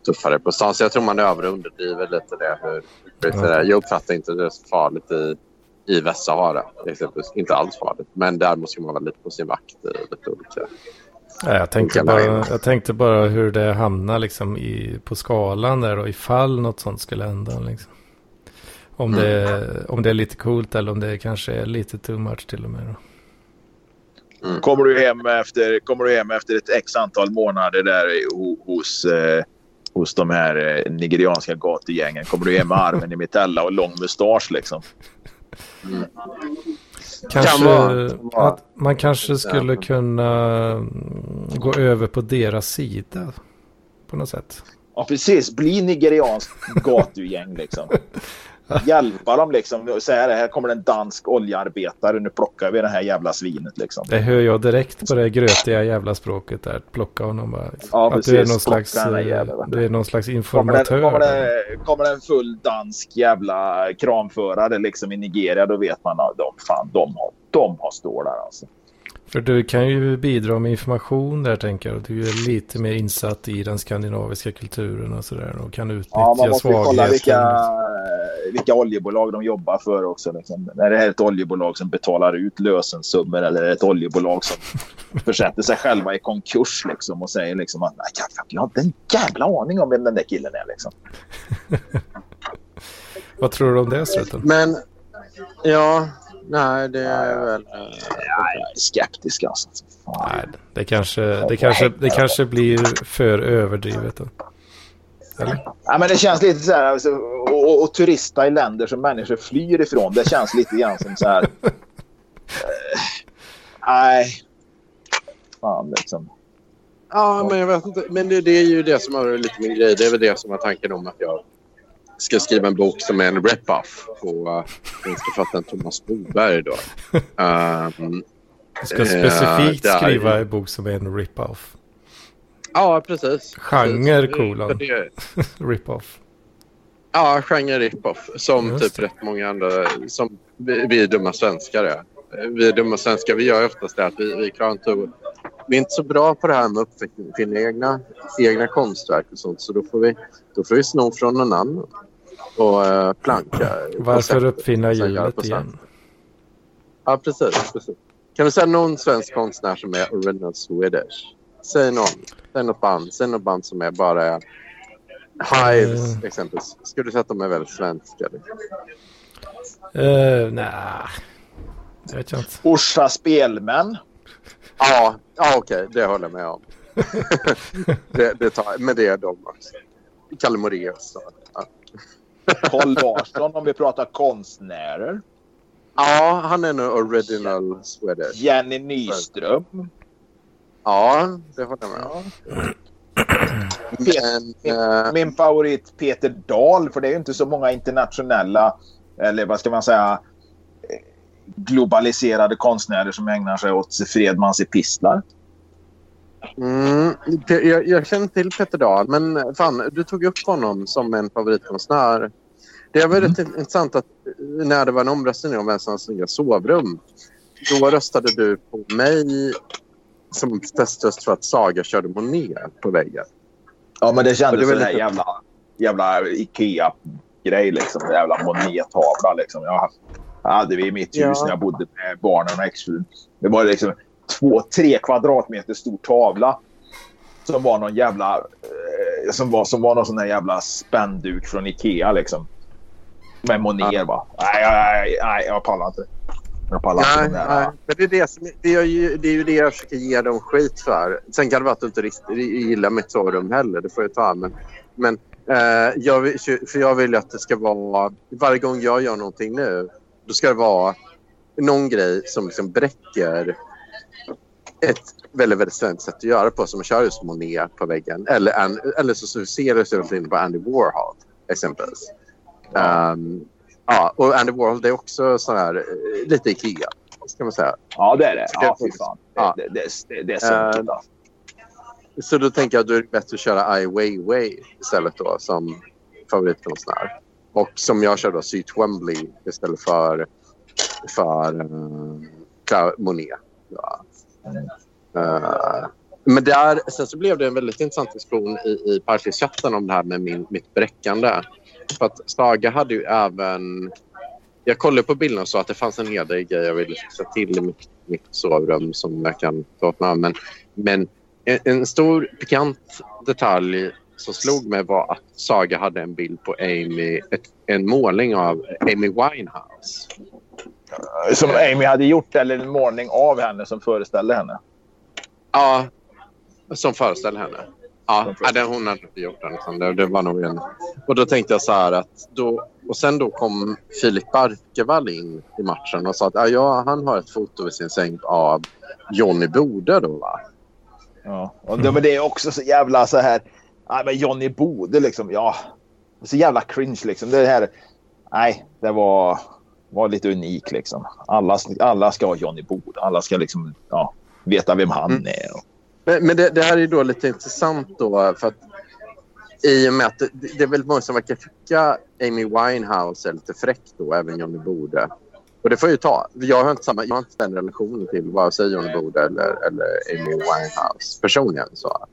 tuffa dig på stan. Så jag tror man över och underdriver lite det. Hur, hur det är. Jag uppfattar inte det så farligt i, i Västsahara. exempelvis. Inte alls farligt. Men där måste man vara lite på sin vakt i lite olika Nej, jag, tänkte bara, jag tänkte bara hur det hamnar liksom i, på skalan där och ifall något sånt skulle hända. Liksom. Om, det, om det är lite coolt eller om det kanske är lite too much till och med. Då. Kommer du hem efter, kommer du hem efter ett x antal månader där ho- hos, eh, hos de här eh, nigerianska gatugängen. Kommer du hem med armen i mitella och lång mustasch liksom. Kanske vara, kan vara. att man kanske skulle kunna mm, gå över på deras sida på något sätt. Ja precis, bli nigerianskt gatugäng liksom. Hjälpa dem liksom. och Säga det här kommer en dansk oljearbetare. Nu plockar vi det här jävla svinet liksom. Det hör jag direkt på det grötiga jävla språket där. Plocka honom bara. Ja, att du är precis. någon slags, du är någon slags Kommer det, informatör. kommer, det, kommer det en full dansk jävla kramförare liksom i Nigeria då vet man att de, fan, de, har, de har stålar alltså. För du kan ju bidra med information där tänker jag. Du är lite mer insatt i den skandinaviska kulturen och sådär. Och kan utnyttja Ja, man måste kolla vilka, vilka oljebolag de jobbar för också. Liksom. Är det här ett oljebolag som betalar ut lösensummor eller är det ett oljebolag som försätter sig själva i konkurs liksom, och säger liksom att "Nej, jag, jag har inte en jävla aning om vem den där killen är. Liksom. Vad tror du om det Struten? Men ja, nej det är väl... eh, Ja, jag är skeptisk alltså. Fan. Nej, det kanske, det, kanske, det kanske blir för överdrivet. Då. Eller? Ja, men det känns lite så här, alltså, och, och, och turista i länder som människor flyr ifrån. Det känns lite grann som så här. eh, Nej. Fan liksom. Ja, men jag vet inte. Men det, det är ju det som är lite min grej. Det är väl det som var tanken om att jag ska skriva en bok som är en rep-off på uh, författaren Thomas Boberg. Då. Ehm, Du ska specifikt där. skriva en bok som är en rip-off. ja, precis. Genre, Precis. kolon. Rip-off. Ja, genre rip-off. Som Just typ rätt många andra. Som vi, vi dumma svenskar är. Vi dumma svenskar vi gör oftast det att vi, vi klarar inte Vi är inte så bra på det här med uppfinna egna, egna konstverk och sånt. Så då får vi, då får vi sno från någon annan. Och uh, planka. Varför uppfinna hjulet igen? Ja, precis, precis. Kan du säga någon svensk konstnär som är original Swedish? Säg någon. Säg något band. Säg något band som är bara... Hives, Eh. exempelvis. Skulle du säga att de är väldigt svenska? Liksom? Uh, nej, det vet jag inte. Orsa spelmän. Ja, ja okej. Det håller jag med om. det, det tar, men det är de också. Kalle Moraeus. Ja. Carl Larsson om vi pratar konstnärer. ja, han är nog original Swedish. Jenny Nyström. Ja, det håller jag med om. Men, eh, Min favorit Peter Dahl, för det är ju inte så många internationella, eller vad ska man säga, eh, globaliserade konstnärer som ägnar sig åt Fredmans epistlar. Mm, jag, jag känner till Peter Dahl, men fan, du tog upp honom som en favoritkonstnär. Det var rätt intressant att när det var en omröstning om vem som snygga sovrum, då röstade du på mig som teströst för att Saga körde Monet på väggen. Ja, men det kändes som här lite- jävla, jävla Ikea-grej. Liksom. En jävla Monet-tavla. Liksom. Jag hade vi i mitt hus Ja. när jag bodde med barnen och exfrun. Det var liksom två, tre kvadratmeter stor tavla. Som var någon jävla... Eh, som, var, som var någon sån där jävla spänduk från Ikea liksom. Med Monér bara. Nej, nej, nej, jag pallar inte. Jag pallar nej, inte. Nej, men det är, det, som, det, är ju, det är ju det jag försöker ge dem skit för. Sen kan det vara att du inte riktigt gillar mitt sovrum heller. Det får jag ta. Men, men eh, jag, vill, för jag vill att det ska vara... Varje gång jag gör någonting nu, då ska det vara någon grej som liksom bräcker ett väldigt, väldigt svenskt sätt att göra på som att köra just Monet på väggen. Eller, eller så ser det ut på Andy Warhol exempelvis. Um, ja, och Andy Warhol det är också så här, eh, lite Ikea. Ska man säga. Ja, det är det. Ja, fy fan. Ja. Det, det, det, det, är så uh, Så då tänker jag att det är bättre att köra Ai Weiwei istället då som favoritkonstnär. Och som jag kör då, Sy Twombly istället för, för uh, Monet. Ja. Uh, men där, sen så blev det en väldigt intressant diskussion i, i Parklivschatten om det här med min, mitt bräckande. För att Saga hade ju även... Jag kollade på bilden och sa att det fanns en hel del grejer jag ville fixa till i mitt, mitt sovrum som jag kan ta åt mig Men, men en, en, stor pikant detalj som slog mig var att Saga hade en bild på Amy, ett, en målning av Amy Winehouse. Som Amy hade gjort eller en målning av henne som föreställde henne? Ja, som föreställde henne. Ja, det, hon hade inte gjort den. Liksom. Det, det, var nog en... Och då tänkte jag så här att... Då, och sen då kom Filip Barkevall in i matchen och sa att ja, han har ett foto vid sin säng av Johnny Bode då va? Ja, och det, men det är också så jävla så här... Nej, men Johnny Bode liksom, ja. Så jävla cringe liksom. Det här... Nej, det var, var lite unik liksom. Alla, alla ska ha Johnny Bode. Alla ska liksom, ja, veta vem han mm. är. Och... Men, men det, det, här är då lite intressant då för att i och med att det, det är väldigt många som verkar tycka Amy Winehouse är lite fräck då, även Johnny Bode. Och det får jag ju ta. Jag har inte, samma, jag har inte den relationen till vare sig Johnny Bode eller, eller Amy Winehouse personligen. Så,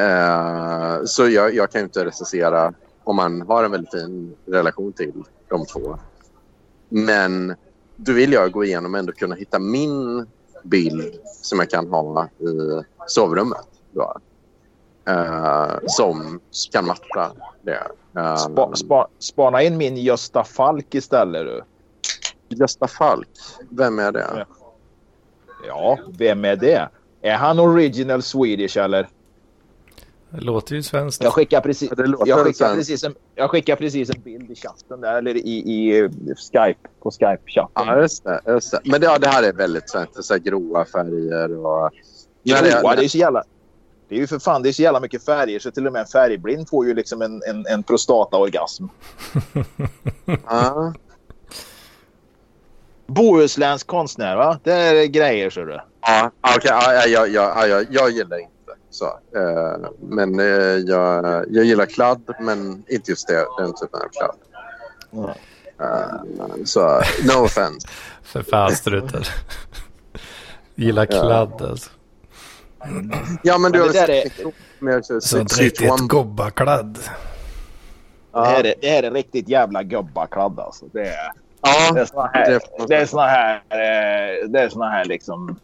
uh, så jag, jag kan ju inte recensera om man har en väldigt fin relation till de två. Men då vill jag gå igenom och ändå kunna hitta min bild som jag kan ha i sovrummet. Då. Uh, som kan matcha det. Uh, spa, spa, spana in min Gösta Falk istället du. Gösta Falk? Vem är det? Ja, vem är det? Är han original Swedish eller? Det låter ju svenskt. Jag skickar precis, jag skickar precis, en, jag skickar precis en bild i chatten där, eller i, i Skype, på Skype-chatten. Ja, just det. Just det. Men det, ja, det här är väldigt svenskt. Så här gråa färger och... Ja, det, det är så jävla... Det är ju för fan det är så jävla mycket färger så till och med en färgblind får ju liksom en, en, en prostataorgasm. ja. Bohuslänsk konstnär va? Det är grejer så du. Ja, okej. Okay. Ja, ja, ja, ja, jag gillar inte så, eh, men eh, jag, jag gillar kladd, men inte just det, den typen av kladd. Mm. Uh, så no offense. För fan struten. gillar kladd ja. alltså. Ja men du har det är... Sånt riktigt gobbakladd. Ja. Det, här är, det här är riktigt jävla gubbakladd alltså. Det är, ja, det är såna här, det är såna här, eh, det är såna här liksom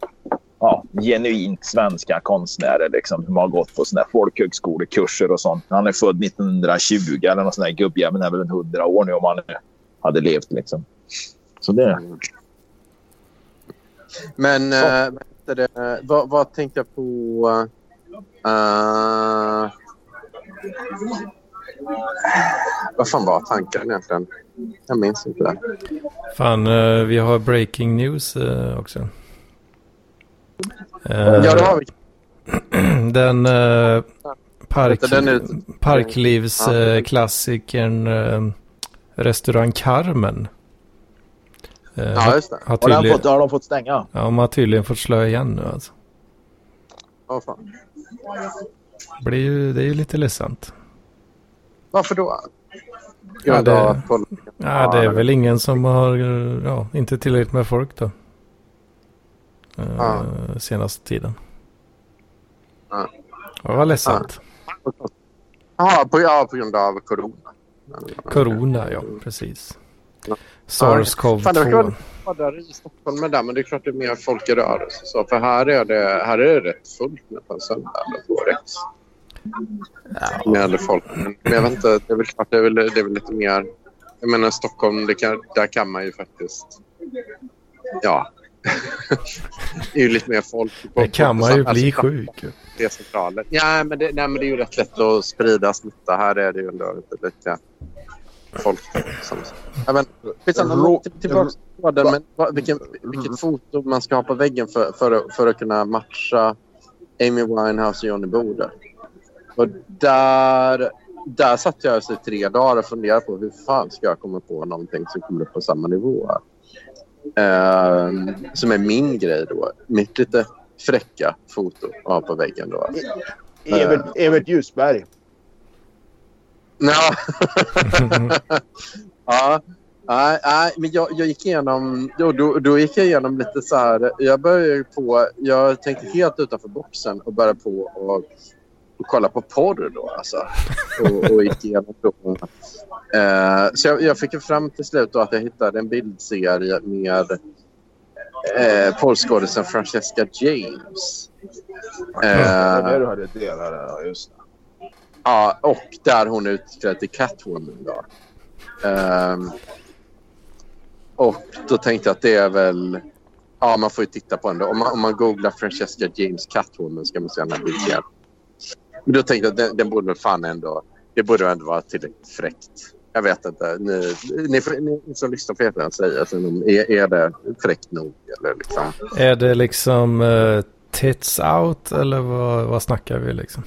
ja, genuint svenska konstnärer liksom, som har gått på såna här folkhögskolekurser och sånt. Han är född 1920 eller någon sån där gubbjävel är väl en hundra år nu om han hade levt liksom. Så det... Men äh, det, vad, vad tänkte jag på? Uh, vad fan var tanken egentligen? Jag minns inte. Fan, uh, vi har breaking news uh, också. ja, det har vi. Den uh, park, parklivsklassikern uh, Restaurang Carmen. Ja, just det. Har, tydligen, har, fått, har de fått stänga? Ja, de har tydligen fått slå igen nu alltså. Oh, fan. Blir ju, det är ju lite ledsamt. Varför då? Ja, det, ja, det är väl ingen som har, ja, inte tillräckligt med folk då. Ja. Senaste tiden. Ja. Det var ledsamt. Ja, på, ja, på grund av corona. Corona, ja precis. Ja. SARS-CoV-2. hårdare i Stockholm med det, men det är klart det är mer folk i rörelse. Så för här är det, här är det rätt fullt en söndag eller på Rex. Med folk. Men jag vet inte, det är väl klart det är väl, det är väl lite mer... Jag menar Stockholm, det kan, där kan man ju faktiskt... Ja. det är ju lite mer folk. På, Det kan man ju alltså, bli alltså, sjuk. Det är centralen. Ja, men det, nej, men det är ju rätt lätt att sprida smitta. Här är det ju ändå lite folk som... Rå- tillbaka till tråden, men vad, vilken, vilket foto man ska ha på väggen för, för, att- för att kunna matcha Amy Winehouse och Johnny Bode. Och där, där satt jag i tre dagar och funderade på hur fan ska jag komma på någonting som kommer upp på samma nivå. Ehm, som är min grej då. Mitt lite fräcka foto att ha på väggen då. Evert, Evert Ljusberg. Ja. ja. Nej, nej, men jag, jag gick igenom... Då, då gick jag igenom lite så här... Jag började på... Jag tänkte helt utanför boxen och började på och, och kolla på porr då alltså. Och, och gick igenom då. Eh, så jag, jag fick fram till slut att jag hittade en bildserie med eh, porrskådisen Francesca James. Det var det Eh, du hade ja, just. Ja, och där hon är utklädd till Catwoman. Då. Ehm, och då tänkte jag att det är väl... Ja, man får ju titta på den. Då. Om, man, om man googlar Francesca James Catwoman ska man se den här bilden. Men då tänkte jag att den, den borde fan ändå... Det borde ändå vara tillräckligt fräckt. Jag vet inte. Ni, ni, ni som lyssnar får jättegärna säga om, är, är det fräckt nog. Eller liksom. Är det liksom uh, tits out eller vad, vad snackar vi liksom?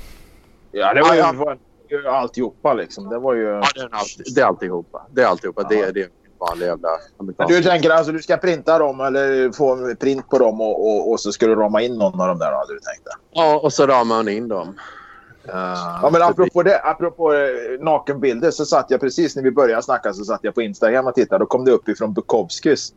Ja, det var ju Ja, var ju alltihopa liksom. Det var ju... Ja, det är, allt, det är alltihopa. Det är alltihopa. Det, det är en vanlig jävla amerikansk... du tänker alltså du ska printa dem eller få print på dem och, och, och så ska du rama in någon av dem där hade du tänkt det? Ja, och så ramar man in dem. Ja men apropå det, apropå eh, nakenbilder så satt jag precis när vi började snacka så satt jag på Instagram och tittade. Då kom det upp ifrån Bukowskis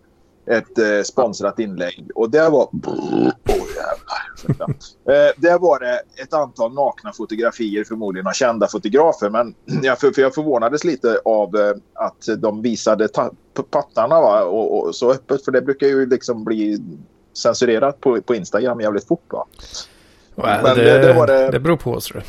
ett eh, sponsrat inlägg och det var... Åh jävlar. eh, där var det ett antal nakna fotografier förmodligen av kända fotografer men jag, för, för jag förvånades lite av eh, att de visade pattarna va? Och, och så öppet för det brukar ju liksom bli censurerat på, på Instagram jävligt fort va? Men Men det, det- det var det- det beror på tror jag.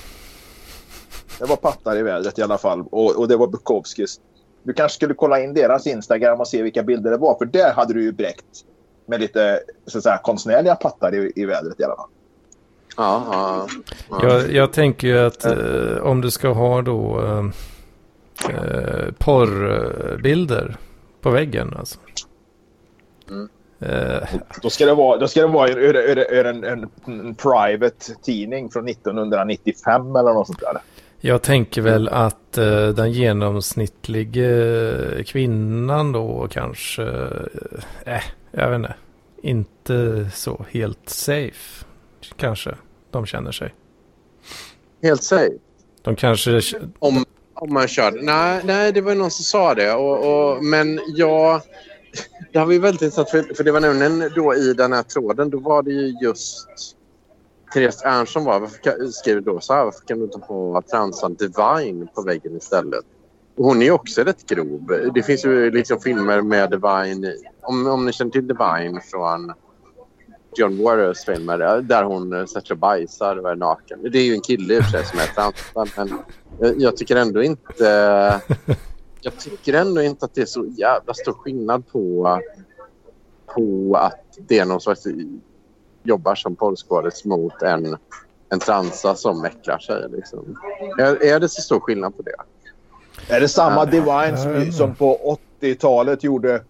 Det var pattar i vädret i alla fall. Och, och det var Bukowskis. Du kanske skulle kolla in deras Instagram och se vilka bilder det var. För där hade du ju bräckt med lite så att säga, konstnärliga pattar i, i vädret i alla fall. Ja, ja, ja. Jag, jag tänker ju att eh, om du ska ha då eh, eh, porrbilder på väggen alltså. Mm. Eh, Då ska det vara, då ska det vara ur, ur, ur en, en, en private tidning från 1995 eller något sånt där. jag tänker väl att eh, den genomsnittlige kvinnan då kanske, eh, jag vet inte, inte så helt safe kanske de känner sig. Helt safe. De kanske, Om, om man kör. Nej, nej, det var ju någon som sa det. Och, och, men jag... Det här var ju väldigt intressant. För, för det var nämligen då i den här tråden. Då var det ju just Therese Ernst var, varför skriver då så här. Varför kan du inte ha transan Divine på väggen istället? Hon är ju också rätt grov. Det finns ju liksom filmer med Divine. Om, om ni känner till Divine från John Waters filmer där hon eh, sätter sig och bajsar och är naken. Det är ju en kille i och för sig som är transan. Men eh, jag tycker ändå inte... Jag tycker ändå inte att det är så jävla stor skillnad på, på att det är någon som jobbar som porrskådis mot en, en transa som äcklar sig. Liksom. Är, är det så stor skillnad på det? Är det samma Ja. Divine som, som på 80-talet gjorde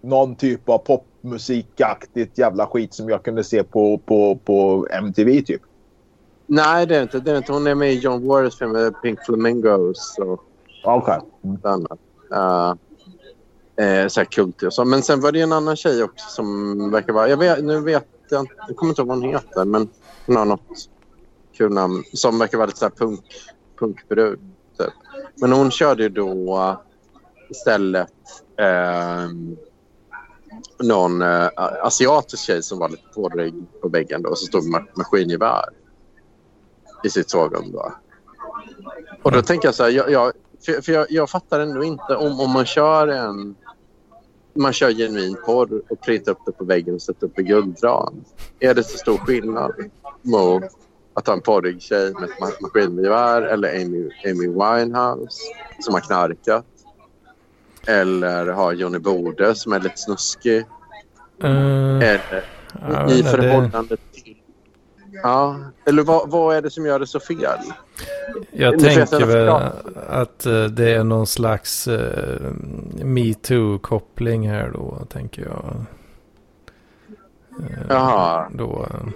någon typ av popmusikaktigt jävla skit som jag kunde se på, på, på MTV typ? Nej, det är inte. Det är inte. Hon är med i John Waters film eh, Pink Flamingos och Okej. annat. Uh, eh, så här kultig och så. Men sen var det en annan tjej också som verkar vara... Jag vet, nu vet jag inte. Jag kommer inte ihåg vad hon heter, men hon har något kul namn. Som verkar vara lite så här punk, punkbrud. Typ. Men hon körde ju då istället eh, någon eh, asiatisk tjej som var lite pådrig på väggen då, och så stod med maskingevär i sitt sovrum. Då. Och då tänker jag så här, jag, jag, för, för jag, jag fattar ändå inte om, om man kör en man kör genuin porr och printar upp det på väggen och sätter upp i guldram. Är det så stor skillnad mot att ha en porrig tjej med ett ma- maskingevär eller Amy, Amy Winehouse som har knarkat? Eller ha Johnny Bode som är lite snuskig? Eh, Eller i inte, det- förhållande till... Ja, eller vad, vad är det som gör det så fel? Jag tänker väl att eh, det är någon slags uh, metoo-koppling här då, tänker jag. Eh, Jaha. Då, eh,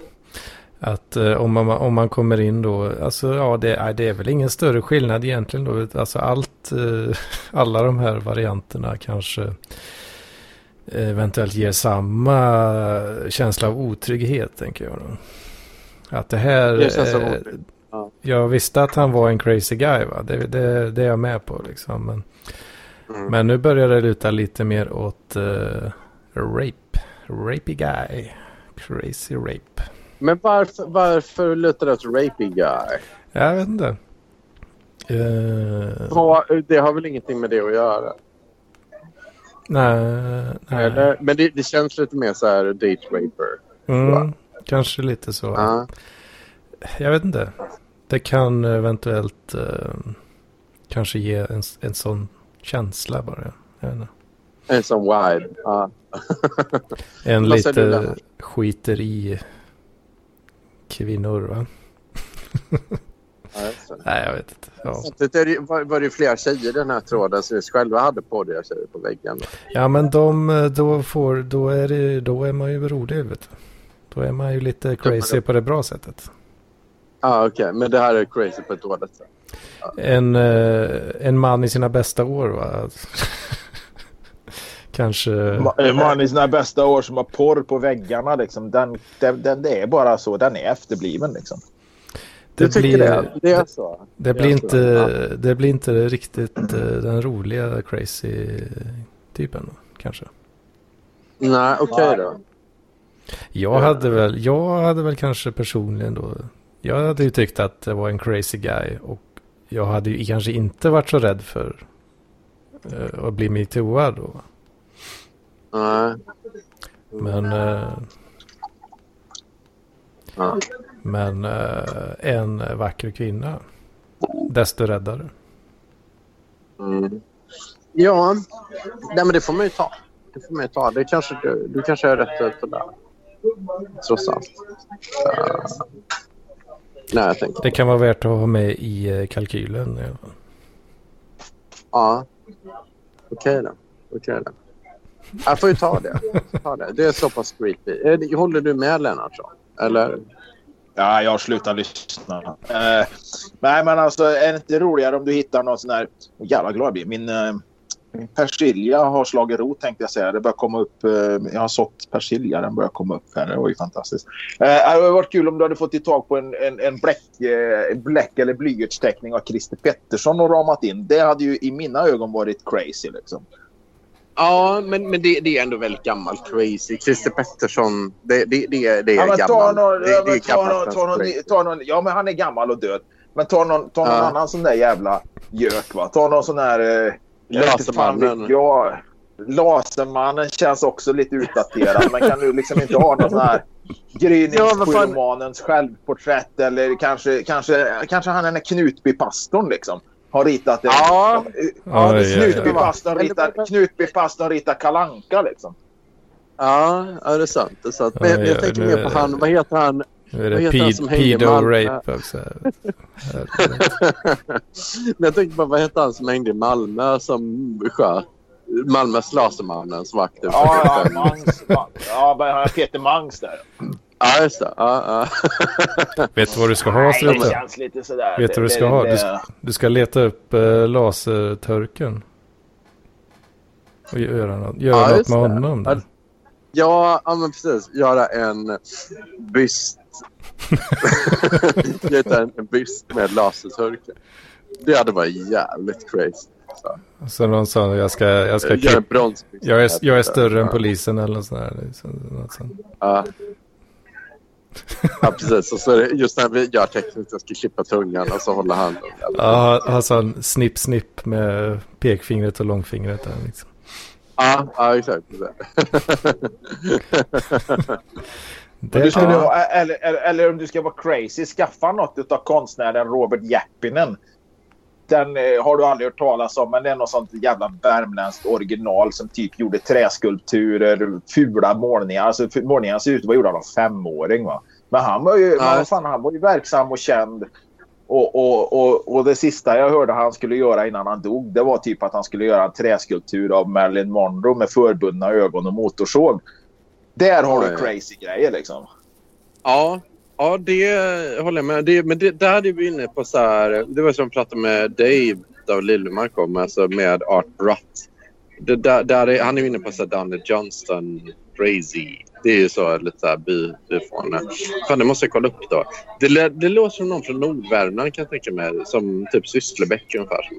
att eh, om, man, om man kommer in då, alltså ja det är, det är väl ingen större skillnad egentligen då. Alltså allt, alla de här varianterna kanske eventuellt ger samma känsla av otrygghet tänker jag då. Att det här... Det Jag visste att han var en crazy guy va. Det, det, det är jag med på liksom. Men, Mm. men nu börjar det luta lite mer åt eh, rape. Rapey guy. Crazy rape. Men varför, varför lutar det åt rapey guy? Jag vet inte. Eh, Vad- Det har väl ingenting med det att göra? nej, nej. Men det, det känns lite mer så här date raper. Mm, kanske lite så. Ja. Jag vet inte. Det kan eventuellt eh, kanske ge en, en sån känsla bara. Jag vet inte. En sån vibe. Ja. En Vad lite skiter i kvinnor va? Ja. Nej, jag vet inte. Ja, det, var, var det flera tjejer i den här tråden som själva hade på det tjejer på väggen. ja men de, eh, då, får, då, är det, då är man ju rolig vet du. Då är man ju lite crazy på det bra sättet. Ja, ah, okej. Men det här är crazy på ett dåligt sätt. En, eh, en man i sina bästa år va? Kanske. Ma- En man i sina bästa år som har porr på väggarna liksom. Den, den, den, det är bara så. Den är efterbliven liksom. Du tycker det? Det är så? Det Det blir, så, inte, det blir inte riktigt eh, den roliga crazy typen kanske. Nej, okej då. Jag hade väl, jag hade väl kanske personligen då. Jag hade ju tyckt att det var en crazy guy. Och jag hade ju kanske inte varit så rädd för eh, att bli metooad då. Nej. Men, eh, Ja. men eh, en vacker kvinna. Desto räddare. Mm. Ja, nej, men det får man ju ta. Det får man ju ta. Det kanske, du, du kanske är rätt ute där. Trots allt. Uh, nej, jag. Det kan vara värt att ha med i eh, kalkylen. i alla fall. Ja. Okej då. Okej då. Jag får ju ta det. ta det. Det är så pass creepy. Håller du med Lennartsson? Eller? Ja, jag slutar lyssna. Eh, nej, men alltså är det inte roligare om du hittar någon sån här... Oh, jävla glad jag blir. Min, eh, min persilja har slagit rot tänkte jag säga. Det börjar komma upp. Eh, jag har sått persilja. Den börjar komma upp här. Det var ju fantastiskt. Eh, det hade varit kul om du hade fått i tag på en, en, en bläck, eh, bläck eller blyertsteckning av Christer Pettersson och ramat in. Det hade ju i mina ögon varit crazy liksom. Ja, men, men det, det är ändå väldigt gammalt crazy. Christer Pettersson, det, det, det, det är Ja, gammalt. ta någon, ja, men han är gammal och död. Men ta någon, ta någon Ja. annan sån där jävla gök va. Ta någon sån där... Eh, Lasermannen. jag. Lasermannen känns också lite utdaterad. men kan du liksom inte ha någon sån här Ja, gryningssjömanens självporträtt eller kanske, kanske, kanske han den Knutbypastorn liksom. Har ritat en... Ja. ja. Knutbypastorn Men- ritar, Knutbypastorn ritar kalanka liksom. Ja, ja, det är sant. Det är sant. Men jag, jag tänker mer på det- han, vad heter han? Nu är Vad det heter han ped- som hängde i pedo Malmö? rape också. Men jag tänkte på vad heter han som hängde i Malmö som sköt? Malmös Lasermannen som var aktiv. Ja, ja, Mangs, ja, men Peter Mangs där. ja, just det. Ja, ja. Vet du vad du ska ha Nej, det Strute? känns lite sådär. Vet du vad du ska det- ha? det- Du ska, du ska leta upp eh, laserturken. Och göra något, göra Ja, något med det. honom. Ja, Där. Ja, ja, men precis. Göra en byst. Göra en, en byst med laserturken. Det hade varit jävligt crazy. Så. Så någon sa jag ska, jag ska. Jag är, jag är större än Ja. polisen eller något sånt där. liksom. Ja. ja, precis. Och så är det just när vi gör tekniskt, jag ska klippa tungan och så håller han. Ja, sa en snipp snipp med pekfingret och långfingret där liksom. Ja, ja exakt. Det Du skulle, kan, ha- eller, eller, eller om du ska vara crazy, skaffa något av konstnären Robert Jeppinen. Den eh, har du aldrig hört talas om, men det är något sånt jävla värmländskt original som typ gjorde träskulpturer, fula målningar. Alltså målningarna ser ut att vara gjorda av en femåring. Va? Men han var ju, Ja. fan, han var ju verksam och känd. Och, och, och, och det sista jag hörde han skulle göra innan han dog, det var typ att han skulle göra en träskulptur av Marilyn Monroe med förbundna ögon och motorsåg. Där har du crazy grejer liksom. Ja, ja det håller jag med. Det, men det, där är vi inne på så här. Det var som jag pratade med Dave av Liljemark om, alltså med Art Brutt. Det, där, där är, han är inne på så här Danny Johnston, crazy. Det är ju så lite så här by, byfåne. Fan, det måste jag kolla upp då. Det, det låter som någon från Nordvärmland kan jag tänka mig. Som typ Sysslebäck ungefär.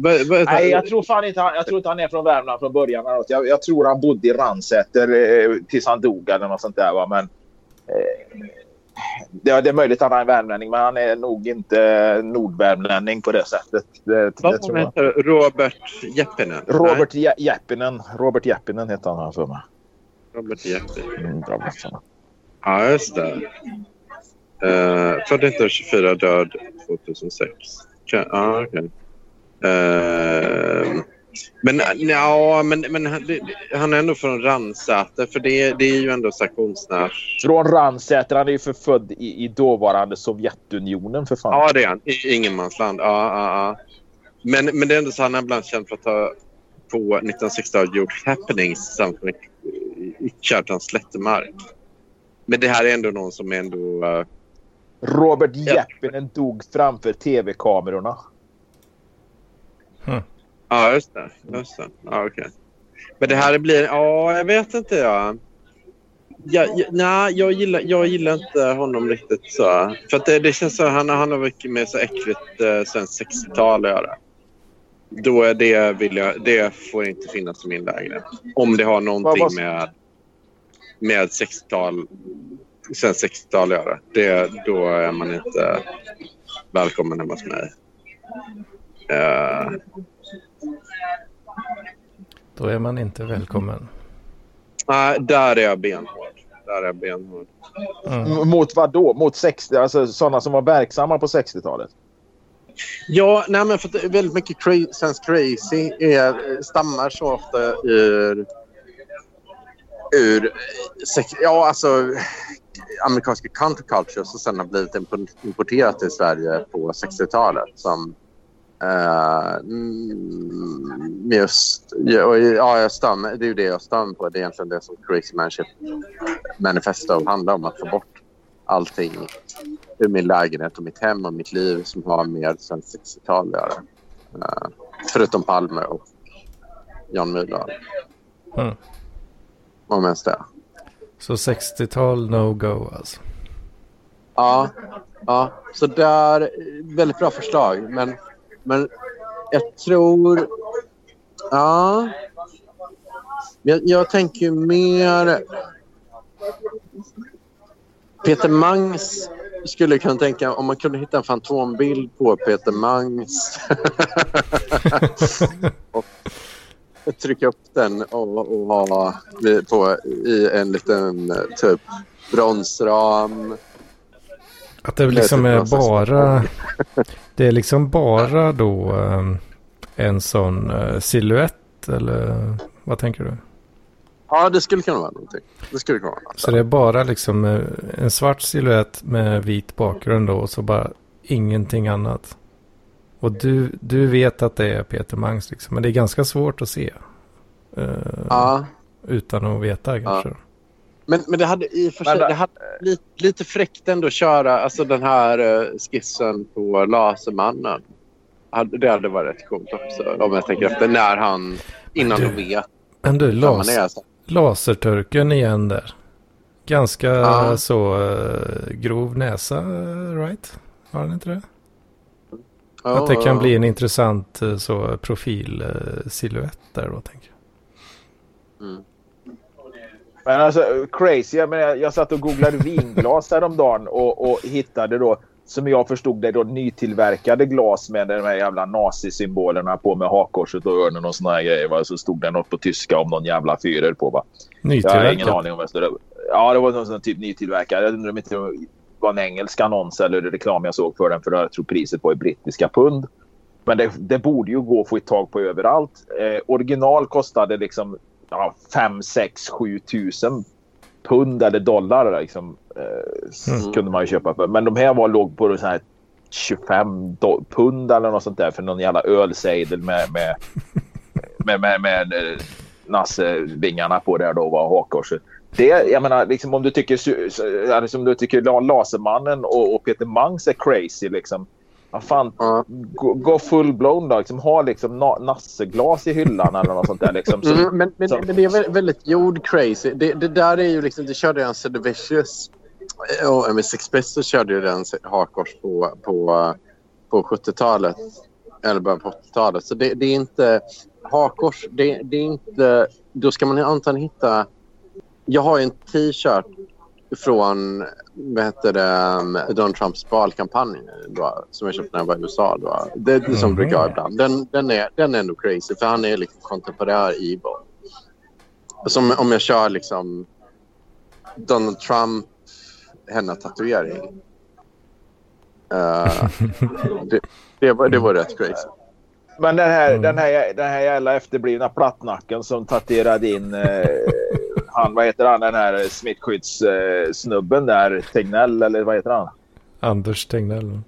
Nej, jag tror fan inte han, jag tror inte han är från Värmland från början. Jag, jag tror han bodde i Ransäter eh, tills han dog eller något sånt där. Va? Men, eh, det, det är möjligt att han är värmlänning, men han är nog inte nordvärmlänning på det sättet. Det, Vad tror jag. heter det? Robert Jeppinen? Robert Je- Jeppinen. Robert Jeppinen heter han här för mig. Robert Jeppinen. Mm. Ja, just det. Uh, född 1924, död 2006. Kan- Ja, okej. Eh, men ja, men, men han, det, han är ändå från Ransäter, för det, det är ju ändå konstnärs... Från Ransäter. Han är ju förfödd i, i dåvarande Sovjetunionen för fan. Ja, det är han. I ingenmansland. Ja, ja, ja. Men, men det är ändå så han är ibland känd för att ha på 1960-talet gjort happenings tillsammans med Kjartan Slättemark. Men det här är ändå någon som är ändå... eh, Robert Ja. Jeppinen dog framför tv-kamerorna. Ja, just det. Just det. Ja, okej. Men det här blir... Ja, jag vet inte. Ja. Jag, jag, nej, jag gillar, jag gillar inte honom riktigt så. För att det, det känns så han, han har mycket med så äckligt eh, svenskt 60-tal att göra. Då är det, vill jag, det får inte finnas i min lägenhet. Om det har någonting med, med 60-tal, svenskt 60-tal att göra. Det, då är man inte välkommen hemma hos mig. Eh, då är man inte välkommen. Nej, där är jag benhård. Där är jag benhård. Mm. Mot vad då? Mot 60, alltså sådana som var verksamma på 60-talet? Ja, nej men för väldigt mycket cra- svensk crazy är, stammar så ofta ur... ur sex, ja, alltså amerikanska countercultures och sen har blivit impo- importerat till Sverige på 60-talet som mm, just... Ja, jag mig- det är ju det jag mig på. Det är egentligen det som Crazy Manship Manifesto handlar om. Att få bort allting ur min lägenhet och mitt hem och mitt liv som har med svenskt 60-tal att göra. Eh, förutom Palme och Jan Myrdal. Mm. Om ens det. Så 60-tal no go alltså. Ja, ja. så där, väldigt bra förslag. Men, men jag tror... Ja. Jag, jag tänker ju mer... Peter Mangs skulle kunna tänka om man kunde hitta en fantombild på Peter Mangs och trycka upp den och, och ha på, i en liten typ bronsram. Att det liksom är bara... Det är liksom bara då um, en sån uh, siluett eller vad tänker du? Ja, det skulle kunna vara någonting. Det skulle kunna vara något. Så det är bara liksom eh, en svart siluett med vit bakgrund då och så bara ingenting annat. Och du, du vet att det är Peter Mangs liksom. Men det är ganska svårt att se. eh, Ja, Utan att veta kanske. Men, men det hade i och för sig det hade lite, lite fräckt ändå att köra alltså den här eh, skissen på Lasermannen. Hade- Det hade varit rätt coolt också om jag tänker efter när han innan du, de vet Men du, las, är. Så. laserturken igen där. Ganska Ja. så eh, grov näsa, eh, right? Har han inte det? Att det Ja, kan ja. bli en intressant så profilsilhuett där då tänker jag. Mm. Men alltså crazy. Jag, menar, jag satt och googlade vinglas häromdagen och, och hittade då som jag förstod det, då nytillverkade glas med de här jävla nazisymbolerna på med hakkorset och örnen och såna här grejer. Va? Så stod det något på tyska om någon jävla fyrer på. Va? Jag har ingen aning om vad det stod. Ja, det var någon sån typ nytillverkad. Jag undrar om inte det var en engelsk annons eller reklam jag såg för den. För jag tror priset var i brittiska pund. Men det, det, borde ju gå att få tag på överallt. Eh, original kostade liksom ja, 5, 6, 7 tusen pund eller dollar. Liksom, eh, mm. kunde man ju köpa för. Men de här var låg på så här 25 pund eller något sånt där för någon jävla ölsejdel med, med, med, med, med, med eh, Nasse-vingarna på där då var hakkorset. Det, jag menar, liksom, om du tycker, liksom, du tycker Lasermannen och, och Peter Mangs är crazy liksom vad fan, ja. gå, gå full-blown då. Liksom, ha liksom na nasseglas i hyllan eller något sånt där. Liksom, som, mm, men, men, som... men, det är väldigt jord-crazy. Det, det, där är ju liksom, det körde jag en The Vicious och MS Expresso körde ju den hakkors på, på, på 70-talet. Eller början på 80-talet. Så det, det, är inte hakkors. Det, det är inte... Då ska man antagligen hitta... Jag har en t-shirt från vad heter det, um, Donald Trumps valkampanj då, som jag köpte när jag var i USA. Då. Det är det som mm. brukar jag ibland. Den, den, är, den är ändå crazy för han är liksom kontemporär evil. Som om jag kör liksom Donald Trump, henna tatuering. Uh, det, det, var, det var rätt crazy. Men den här, mm. den här, den här jävla efterblivna plattnacken som tatuerade in eh, han, vad heter han, den här smittskyddssnubben där, Tegnell eller vad heter han? Anders Tegnell.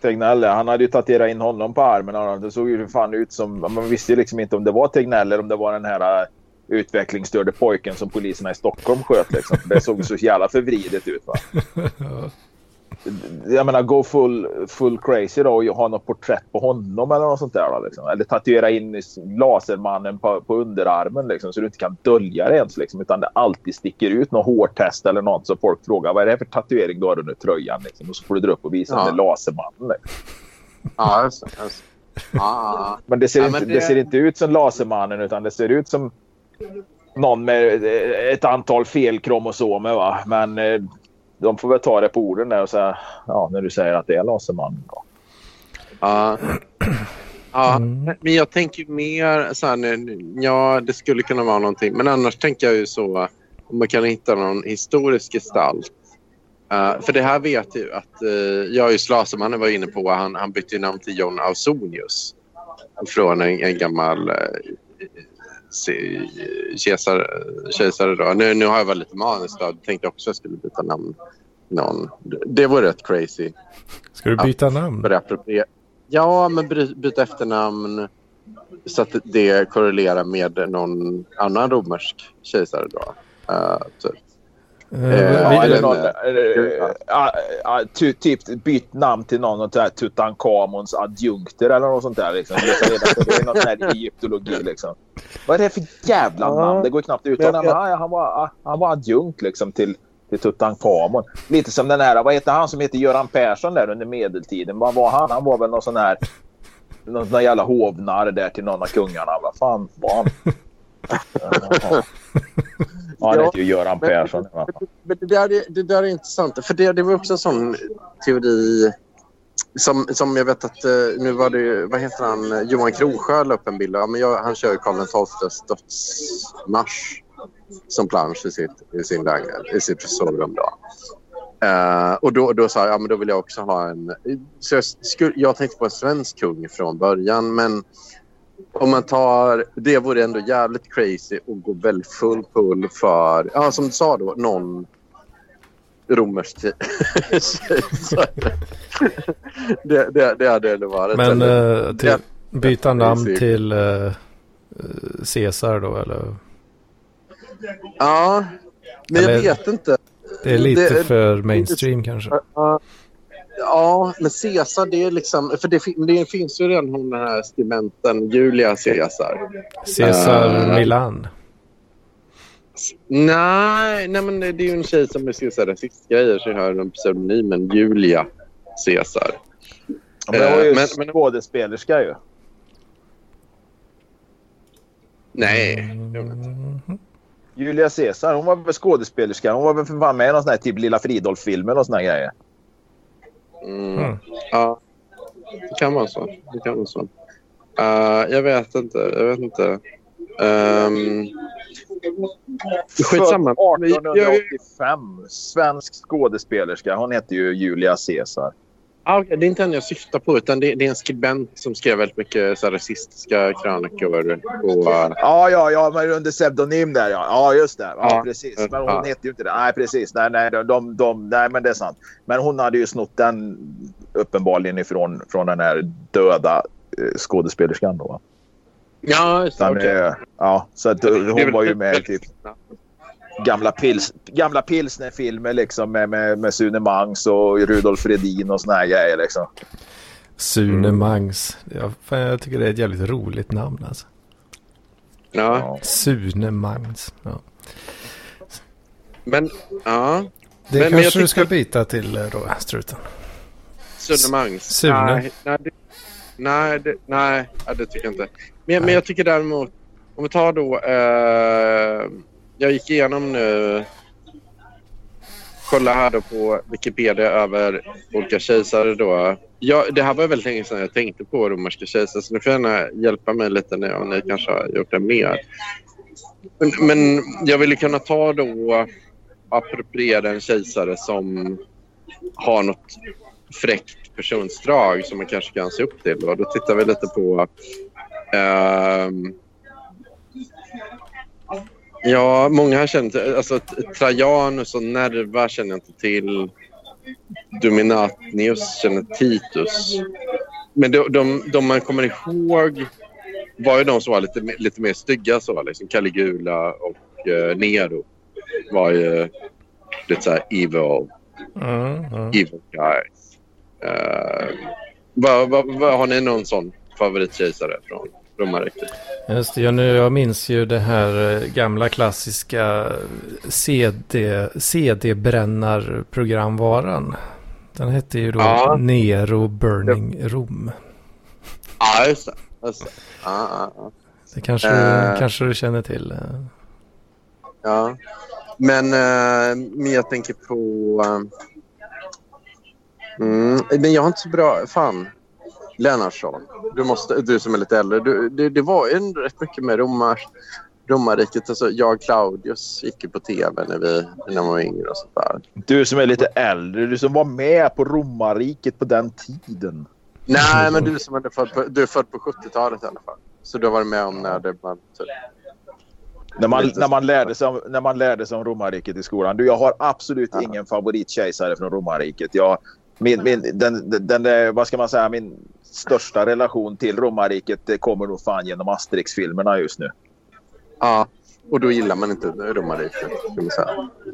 Tegnell, han hade ju tatuerat in honom på armen. Det såg ju fan ut som, man visste ju liksom inte om det var Tegnell eller om det var den här uh, utvecklingsstörde pojken som poliserna i Stockholm sköt. Liksom. Det såg så jävla förvridet ut. Va? jag menar gå full, full crazy då och ha något porträtt på honom eller något sånt där. Då, liksom. Eller tatuera in lasermannen på, på underarmen liksom, så du inte kan dölja det ens. Liksom, utan det alltid sticker ut något hårtest eller något så folk frågar vad är det för tatuering du har under tröjan. Liksom, och så får du dra upp och visa ja. den lasermannen. Liksom. Ja, just, just. Ah. Men, det ser, ja, inte, det... det ser inte ut som lasermannen utan det ser ut som någon med ett antal felkromosomer. Va? Men eh, de får väl ta det på orden där och säga, ja, när du säger att det är Lasermannen. Då. Ja. Ja, mm. men jag tänker mer så här, ja det skulle kunna vara någonting. Men annars tänker jag ju så om man kan hitta någon historisk gestalt. Uh, för det här vet ju att uh, jag just Lasermannen var inne på, han, han bytte namn till John Ausonius. Från en, en gammal uh, kejsare. kejsare då. Nu, nu har jag varit lite manisk då. Tänkte också att jag skulle byta namn. Någon. Det var rätt crazy. Ska du byta att, namn? Ja, men byta efternamn så att det korrelerar med någon annan romersk kejsare då. Uh, typ. Typ bytt namn till någon av Tutankhamons adjunkter eller något sånt där. Liksom. Det är något sån här egyptologi liksom. Vad är det för jävla namn? Det går knappt ut. Han, han, var, han var adjunkt liksom till, till Tutankhamon. Lite som den här, vad heter han som heter Göran Persson där under medeltiden? Vad var han? Han var väl någon sån här någon sån jävla hovnarr där till någon av kungarna. Vad fan var han? Ja, han heter ju Göran Persson. Men, men det, där är, det där är intressant. För det, det var också en sån teori som, som jag vet att eh, nu var det, vad heter han, Johan Krosjö la upp en bild. Ja, men jag, han kör Karl XIIs dödsmarsch som plansch i sitt, i sin lägenhet, i sitt sovrum. Då. Uh, och då, då sa jag, ja men då vill jag också ha en... Så jag, skulle, jag tänkte på en svensk kung från början men om man tar, det vore ändå jävligt crazy att gå väldigt full pull för, ja som du sa då, någon romersk det, det, det hade ändå varit. Men äh, till, byta namn till äh, Caesar då eller? Ja, men eller, jag vet inte. Det är lite det, för mainstream det, kanske. Uh, Ja, men Caesar det är liksom... För det, det finns ju redan hon den här skribenten Julia Caesar. Caesar uh, Milan. Nej, nej, men det är ju en tjej som är Caesar rasistgrejer så har en pseudonymen Julia Caesar. Ja, men hon är ju men, skådespelerska ju. Nej, mm. Julia Caesar, hon var väl skådespelerska. Hon var väl för fan med i någon sån här typ Lilla Fridolf-filmer och såna grejer. Mm. Mm. Ja, det kan vara så. Det kan vara så. Uh, jag vet inte. Jag vet inte. Um, skitsamma. Född Jag- jag- 1885. Svensk skådespelerska. Hon heter ju Julia Caesar. Det är inte henne jag syftar på, utan det, är en skribent som skrev väldigt mycket så här, rasistiska krönikor. Och, Ja, ja, ja, men under pseudonym där ja. Ja, just det. Ja, Ja. precis. Men hon Ja. heter ju inte det. Nej, precis. Nej, nej, de, de, de, nej, men det är sant. Men hon hade ju snott den uppenbarligen ifrån från den här döda eh, skådespelerskan då. va? ja, just det. Okej. eh, ja, så att eh, hon var ju med typ gamla, pils, gamla pilsnerfilmer liksom med, med, med Sune Mangs och Rudolf Redin och såna här grejer liksom. Sune Mangs. Ja, fan, jag tycker det är ett jävligt roligt namn alltså. Ja. Sune Mangs. Ja. men ja. Det Men- men jag kanske du ska byta till eh, då, struten. Sune Mangs. Sune. Nej, nej, det, nej, det, nej ja, det tycker jag inte. Men, men jag tycker däremot, om vi tar då... Eh, jag gick igenom nu... Kolla här då på Wikipedia över olika kejsare då. Ja, det här var väldigt länge sedan jag tänkte på romerska kejsare så ni får gärna hjälpa mig lite nu om ni kanske har gjort det mer. Men, men jag ville kunna ta då appropriera en kejsare som har något fräckt personsdrag som man kanske kan se upp till. Då tittar vi lite på... ehm, ja, många har känt... Alltså, Trajanus och Nerva känner jag inte till. Dominatnius känner Titus. Men de, de, de man kommer ihåg var ju de som var lite, lite mer stygga. Så, liksom Caligula och eh, Nero var ju lite så här evil Mm, mm. evil guys. Uh, vad, vad, vad, har ni någon sån favoritkejsare från romarriket? Just det, jag, nu, jag minns ju det här eh, gamla klassiska CD, CD-brännarprogramvaran. Den hette ju då Ja. Nero Burning Rom. Ja, just det. Just det. Ja, ja, ja. Det kanske, Eh. kanske du känner till. eh. ja. Men, eh, men jag tänker på... eh, mm, men jag har inte så bra... Fan. Lennartsson. Du, måste, du som är lite äldre. Du, det, det var ju rätt mycket med romar, romarriket. Alltså, jag Claudius gick ju på tv när vi när man var yngre och sånt där. Du som är lite äldre, du som var med på romarriket på den tiden. Nej, men du som är född på, du är född på 70-talet i alla fall. Så du har varit med om när det var typ... När man, när, man lärde sig om, när man lärde sig om romarriket i skolan. Du, jag har absolut Ja. ingen favoritkejsare från romarriket. Jag, min, min, den, den, den, vad ska man säga, min största relation till romarriket kommer nog fan genom Asterix-filmerna just nu. Ja, och då gillar man inte romarriket.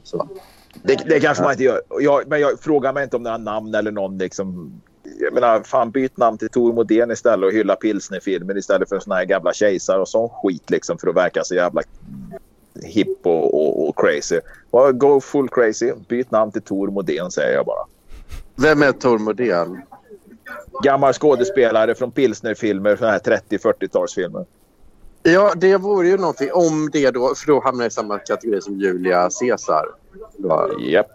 Så. Det, det kanske man inte gör. Jag, men jag frågar mig inte om några namn eller någon liksom... Jag menar, fan byt namn till Tor Modén istället och hylla pilsnerfilmer istället för såna här gamla kejsare och sån skit liksom för att verka så jävla hipp och, och, och crazy. Well, go full crazy. Byt namn till Tor Modén säger jag bara. Vem är Tor Modén? Gammal skådespelare från pilsnerfilmer, såna här 30-40-talsfilmer. Ja, det vore ju någonting om det då, för då hamnar jag i samma kategori som Julia Caesar. Japp.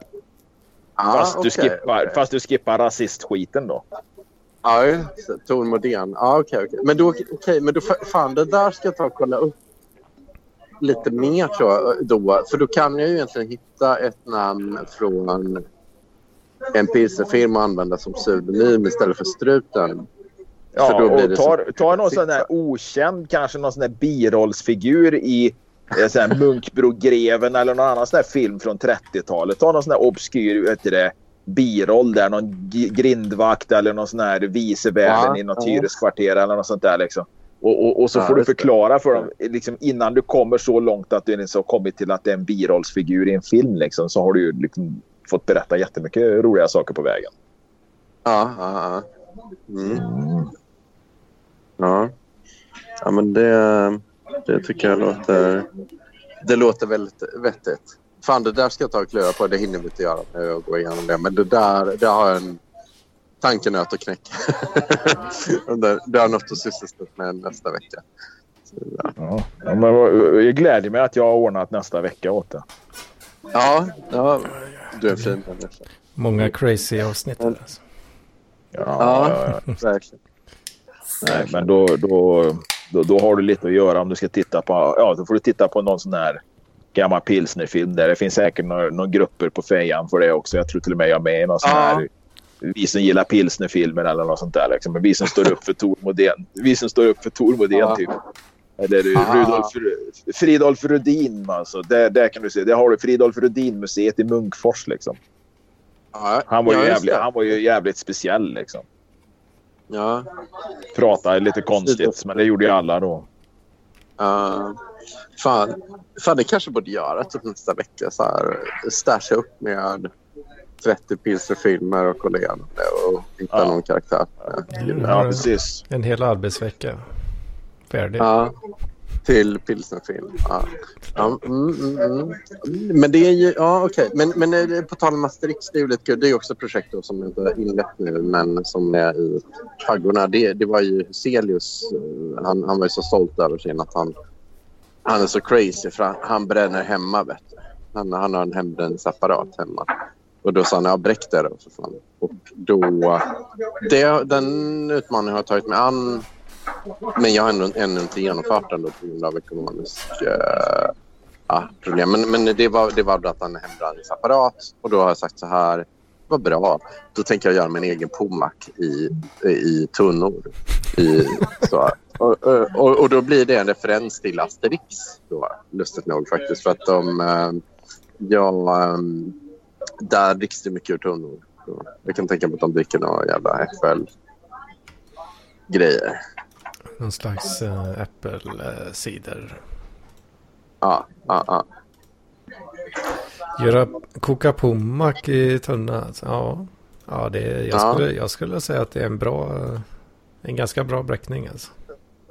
Ah, Fast, du okej, skippar, okej. fast du skippar rasistskiten då. Ja. Tor Modén. Ja, okej. Men då, okej, men då, fan, det där ska jag ta och kolla upp lite mer tror jag. Då, för då kan jag ju egentligen hitta ett namn från en pilsnerfilm och använda som pseudonym istället för struten. Ja, och ta, så- ta någon sån där okänd, kanske någon sån där birollsfigur i eh, Munkbrogreven eller någon annan sån där film från 30-talet. Ta någon sån där obskyr vet du det, biroll där, någon grindvakt eller någon sån här vicevärden Ja, i något ja. hyreskvarter eller något sånt där liksom. Och, och, och så Ja, får du förklara för dem liksom, innan du kommer så långt att du liksom har kommit till att det är en birollsfigur i en film liksom, så har du liksom fått berätta jättemycket roliga saker på vägen. Ja, ja, ja. Mm. Ja. ja, men det, det tycker jag låter... Det låter väldigt vettigt. Fan, det där ska jag ta och klura på. Det hinner vi inte göra när jag går igenom det. Men det där, det har jag en tankenöt att knäcka. det, har något att sysselsätta med nästa vecka. Så, ja. Ja, men jag gläder mig att jag har ordnat nästa vecka åt det. Ja, ja, du är en fin människa. Många crazy avsnitt. Alltså. Ja, Ja. ja, ja. Verkligen. Nej, men då, då, då, då har du lite att göra om du ska titta på... Ja, då får du titta på någon sån här gammal pilsnerfilm där. Det finns säkert några, några grupper på fejan för det också. Jag tror till och med jag är med i någon sån Ja. här... Vi som gillar pilsnerfilmer eller något sånt där. Liksom. Men vi som står upp för Tor Modén. Vi som står upp för Tor Modén Ja. typ. Eller Ah. Rudolf, Fridolf Rudin. Alltså. Där, där kan du se. Där har du Fridolf Rudin-museet i Munkfors. Liksom. Han, var ju ja, just jävligt, han var ju jävligt speciell. Liksom. Ja. Pratade lite konstigt, men det gjorde ju alla då. Uh, fan, fan, det kanske borde göra typ nästa vecka. Så här, stasha upp med 30 pilsnerfilmer och kolla och hitta Ja. någon karaktär. Ja, precis. En hel arbetsvecka. Färdig. Ja, till pilsnerfilm. Ja. Ja, mm, mm, mm. Men det är ju... Ja, okej. Men, men eh, på tal om Asterix, det är ju lite kul. Det är också ett projekt då, som inte är inlett nu, men som är i faggorna. Det, det var ju Huselius. Eh, han, han var ju så stolt över sin att han... Han är så crazy för han, han bränner hemma, vet du. Han, han har en hembränningsapparat hemma. Och då sa han, ja bräck det då för fan. Och då... Det, den utmaningen har jag tagit mig an men jag har ännu, ännu inte genomfört den då på grund av ekonomisk uh, ja, problem. Men, men det, var, det var att han är hembränningsapparat och då har jag sagt så här. Vad bra. Då tänker jag göra min egen pommack i, i tunnor. I, så. Och, och, och då blir det en referens till Asterix. Då, lustigt nog faktiskt. För att de... Eh, ja, eh, där dricks det mycket ur tunnor. Jag kan tänka mig att de dricker några jävla FL-grejer. Någon slags äh, äppelcider. Ja, ja, ja. Göra koka pommack i tunna. alltså, Ja, ja det, jag, Ja. skulle, jag skulle säga att det är en bra, en ganska bra bräckning alltså.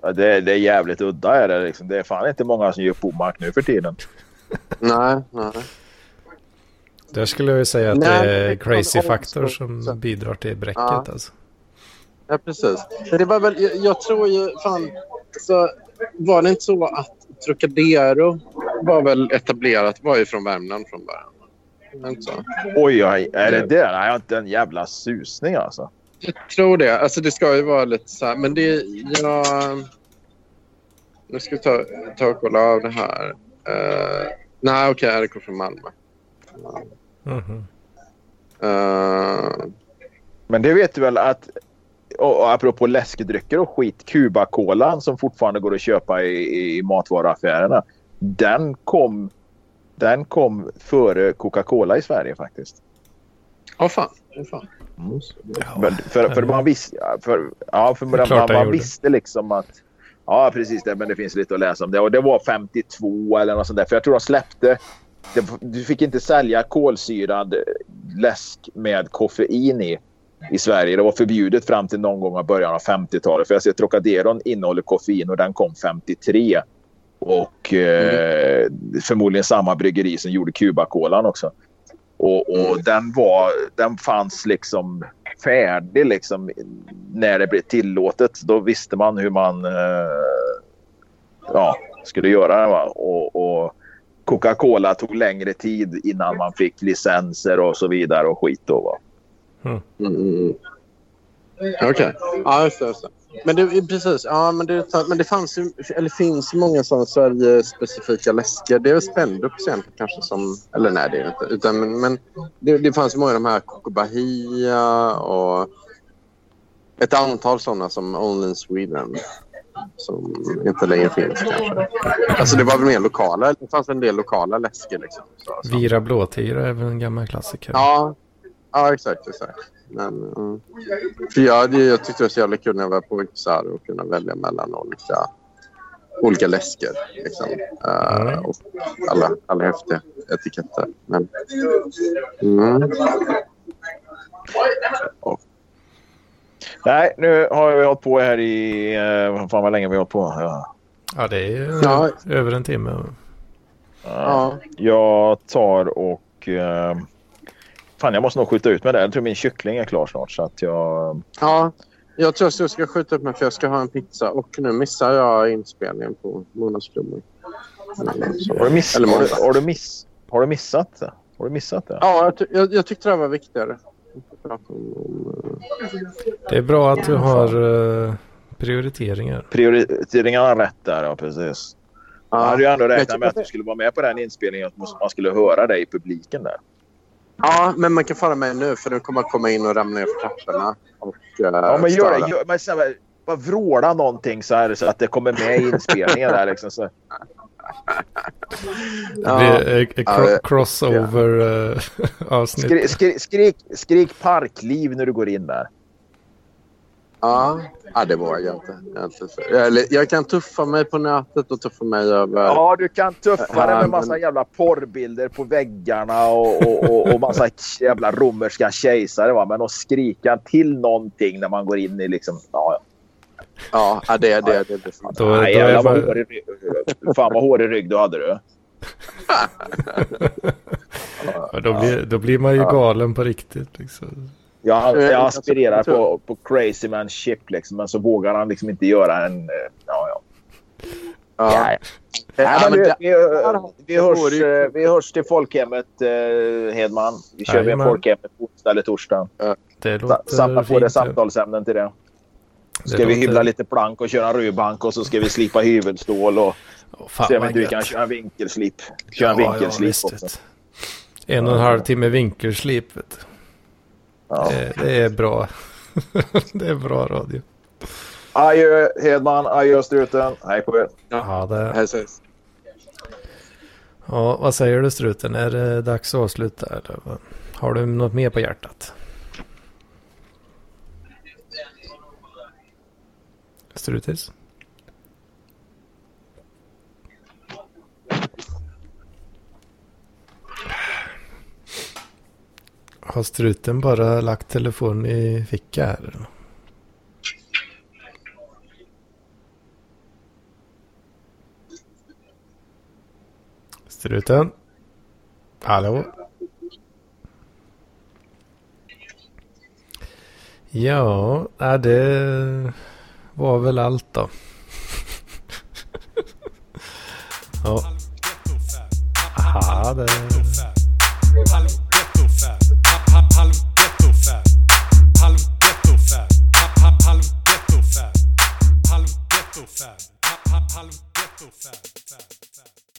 Ja, det, det är jävligt udda. Är det, liksom. det är fan inte många som gör pommack nu för tiden. Nej, nej. Där skulle jag ju säga att Nej, det är crazy faktor som bidrar till bräcket Ja. alltså. Ja, precis. Men det var väl, jag, jag tror ju... Fan, så var det inte så att Trocadero var väl etablerat, var ju från Värmland från början? Var det inte så? Oj, oj, är det det? Nej, jag har inte en jävla susning alltså. Jag tror det. Alltså det ska ju vara lite så här, men det... Jag... Nu ska vi ta, ta och kolla av det här. Uh, nej, okej, okay, det kommer från Malmö. Mhm. Uh, Men det vet du väl att och och apropå läskedrycker och skit. Cuba-kolan som fortfarande går att köpa i, i matvaruaffärerna. Den kom, den kom före Coca-Cola i Sverige faktiskt. Åh fan. Åh fan. Men för, för man visste... För, ja, för man, man, man visste liksom att... Ja, precis. Det, men det finns lite att läsa om det. Och det var 52 eller något sånt där. För jag tror de släppte... Det, du fick inte sälja kolsyrad läsk med koffein i i Sverige. Det var förbjudet fram till någon gång i början av 50-talet. För jag ser Trocaderon innehåller koffein och den kom 53. Och eh, förmodligen samma bryggeri som gjorde Cuba-kolan också. Och, och den, var, den fanns liksom färdig liksom när det blev tillåtet. Då visste man hur man eh, ja, skulle göra det. Och, och Coca-Cola tog längre tid innan man fick licenser och så vidare och skit. Då, va? Mm. Okej. Ja, just det. Just det. Men det precis. Ja, men det, men det fanns ju, eller finns många sådana Sverige-specifika läsker. Det är väl Spendrups egentligen kanske som... Eller nej, det är det inte. Utan, men men det, det fanns ju många av de här Coco Bahia och ett antal sådana som Only in Sweden som inte längre finns kanske. Alltså det var väl mer lokala. Det fanns en del lokala läsker liksom. Så, så. Vira blåtira är väl en gammal klassiker. Ja, ja exakt. exakt. Men, mm. för jag, jag tyckte det var så jävla kul när jag var på Yxar och kunna välja mellan olika, olika läsker. Liksom. Mm. och alla, alla häftiga etiketter. Men, mm. Nej, nu har vi hållit på här i... Eh, fan vad länge vi har hållit på. Ja. Ja, det är ju Ja. över en timme. Ja. Jag tar och... Eh, fan, jag måste nog skjuta ut med det. Jag tror min kyckling är klar snart. Så att jag... ja, jag tror att jag ska skjuta upp mig för jag ska ha en pizza och nu missar jag inspelningen på Månadsklubbor. Har du, miss, Eller har, du, har, du miss, har du missat det? Har du missat det? Ja, jag, ty- jag, jag tyckte det var viktigare. Det är bra att du har uh, prioriteringar. Prioriteringarna rätt där, ja precis. Ja, jag hade ju ändå räknat med att du skulle vara med på den inspelningen och man skulle höra dig i publiken där. Ja, men man kan fara med nu för nu kommer komma in och ramla ner för trapporna. Och, uh, ja, men gör det. Gör, men, så, bara vråla någonting så här så att det kommer med i inspelningen där liksom. Så. Det blir ja, crossover-avsnitt. Ja. skrik, skrik, skrik parkliv när du går in där. Ja, ja det vågar jag inte. Jag, jag kan tuffa mig på nätet och tuffa mig över... Ja, du kan tuffa dig med massa jävla porrbilder på väggarna och, och, och, och massa jävla romerska kejsare. Va? Men att skrika till någonting när man går in i liksom... Ja, ja. Ja, det är det. det, det, det. Då, Nej, då jävlar, vad hårig, fan vad hårig rygg du hade du. ja, då, blir, då blir man ju galen på riktigt. Liksom. Jag, jag aspirerar på, på Crazy Man Chip liksom, men så vågar han liksom inte göra en... Eh, ja, ja. ja. Nej, men vi, vi, vi, hörs, eh, vi hörs till folkhemmet, eh, Hedman. Vi kör med folkhemmet på onsdag eller torsdag. Samla på dig samtalsämnen till det. Ska det vi låter... hyvla lite plank och köra en rödbank och så ska vi slipa hyvelstål och oh, se om inte vi kan köra en vinkelslip. Köra ja, en vinkelslip ja, också. En och en halv timme vinkelslip. Ja. Det, det, är bra. det är bra radio. Adjö Hedman, adjö Struten. Hej på er. Ja, det... Hej ses. Ja, vad säger du Struten? Är det dags att avsluta? Eller? Har du något mer på hjärtat? Strutis? Har struten bara lagt telefonen i ficka här? Struten? Hallå? Ja, det var väl allt då. ja. Aha, det...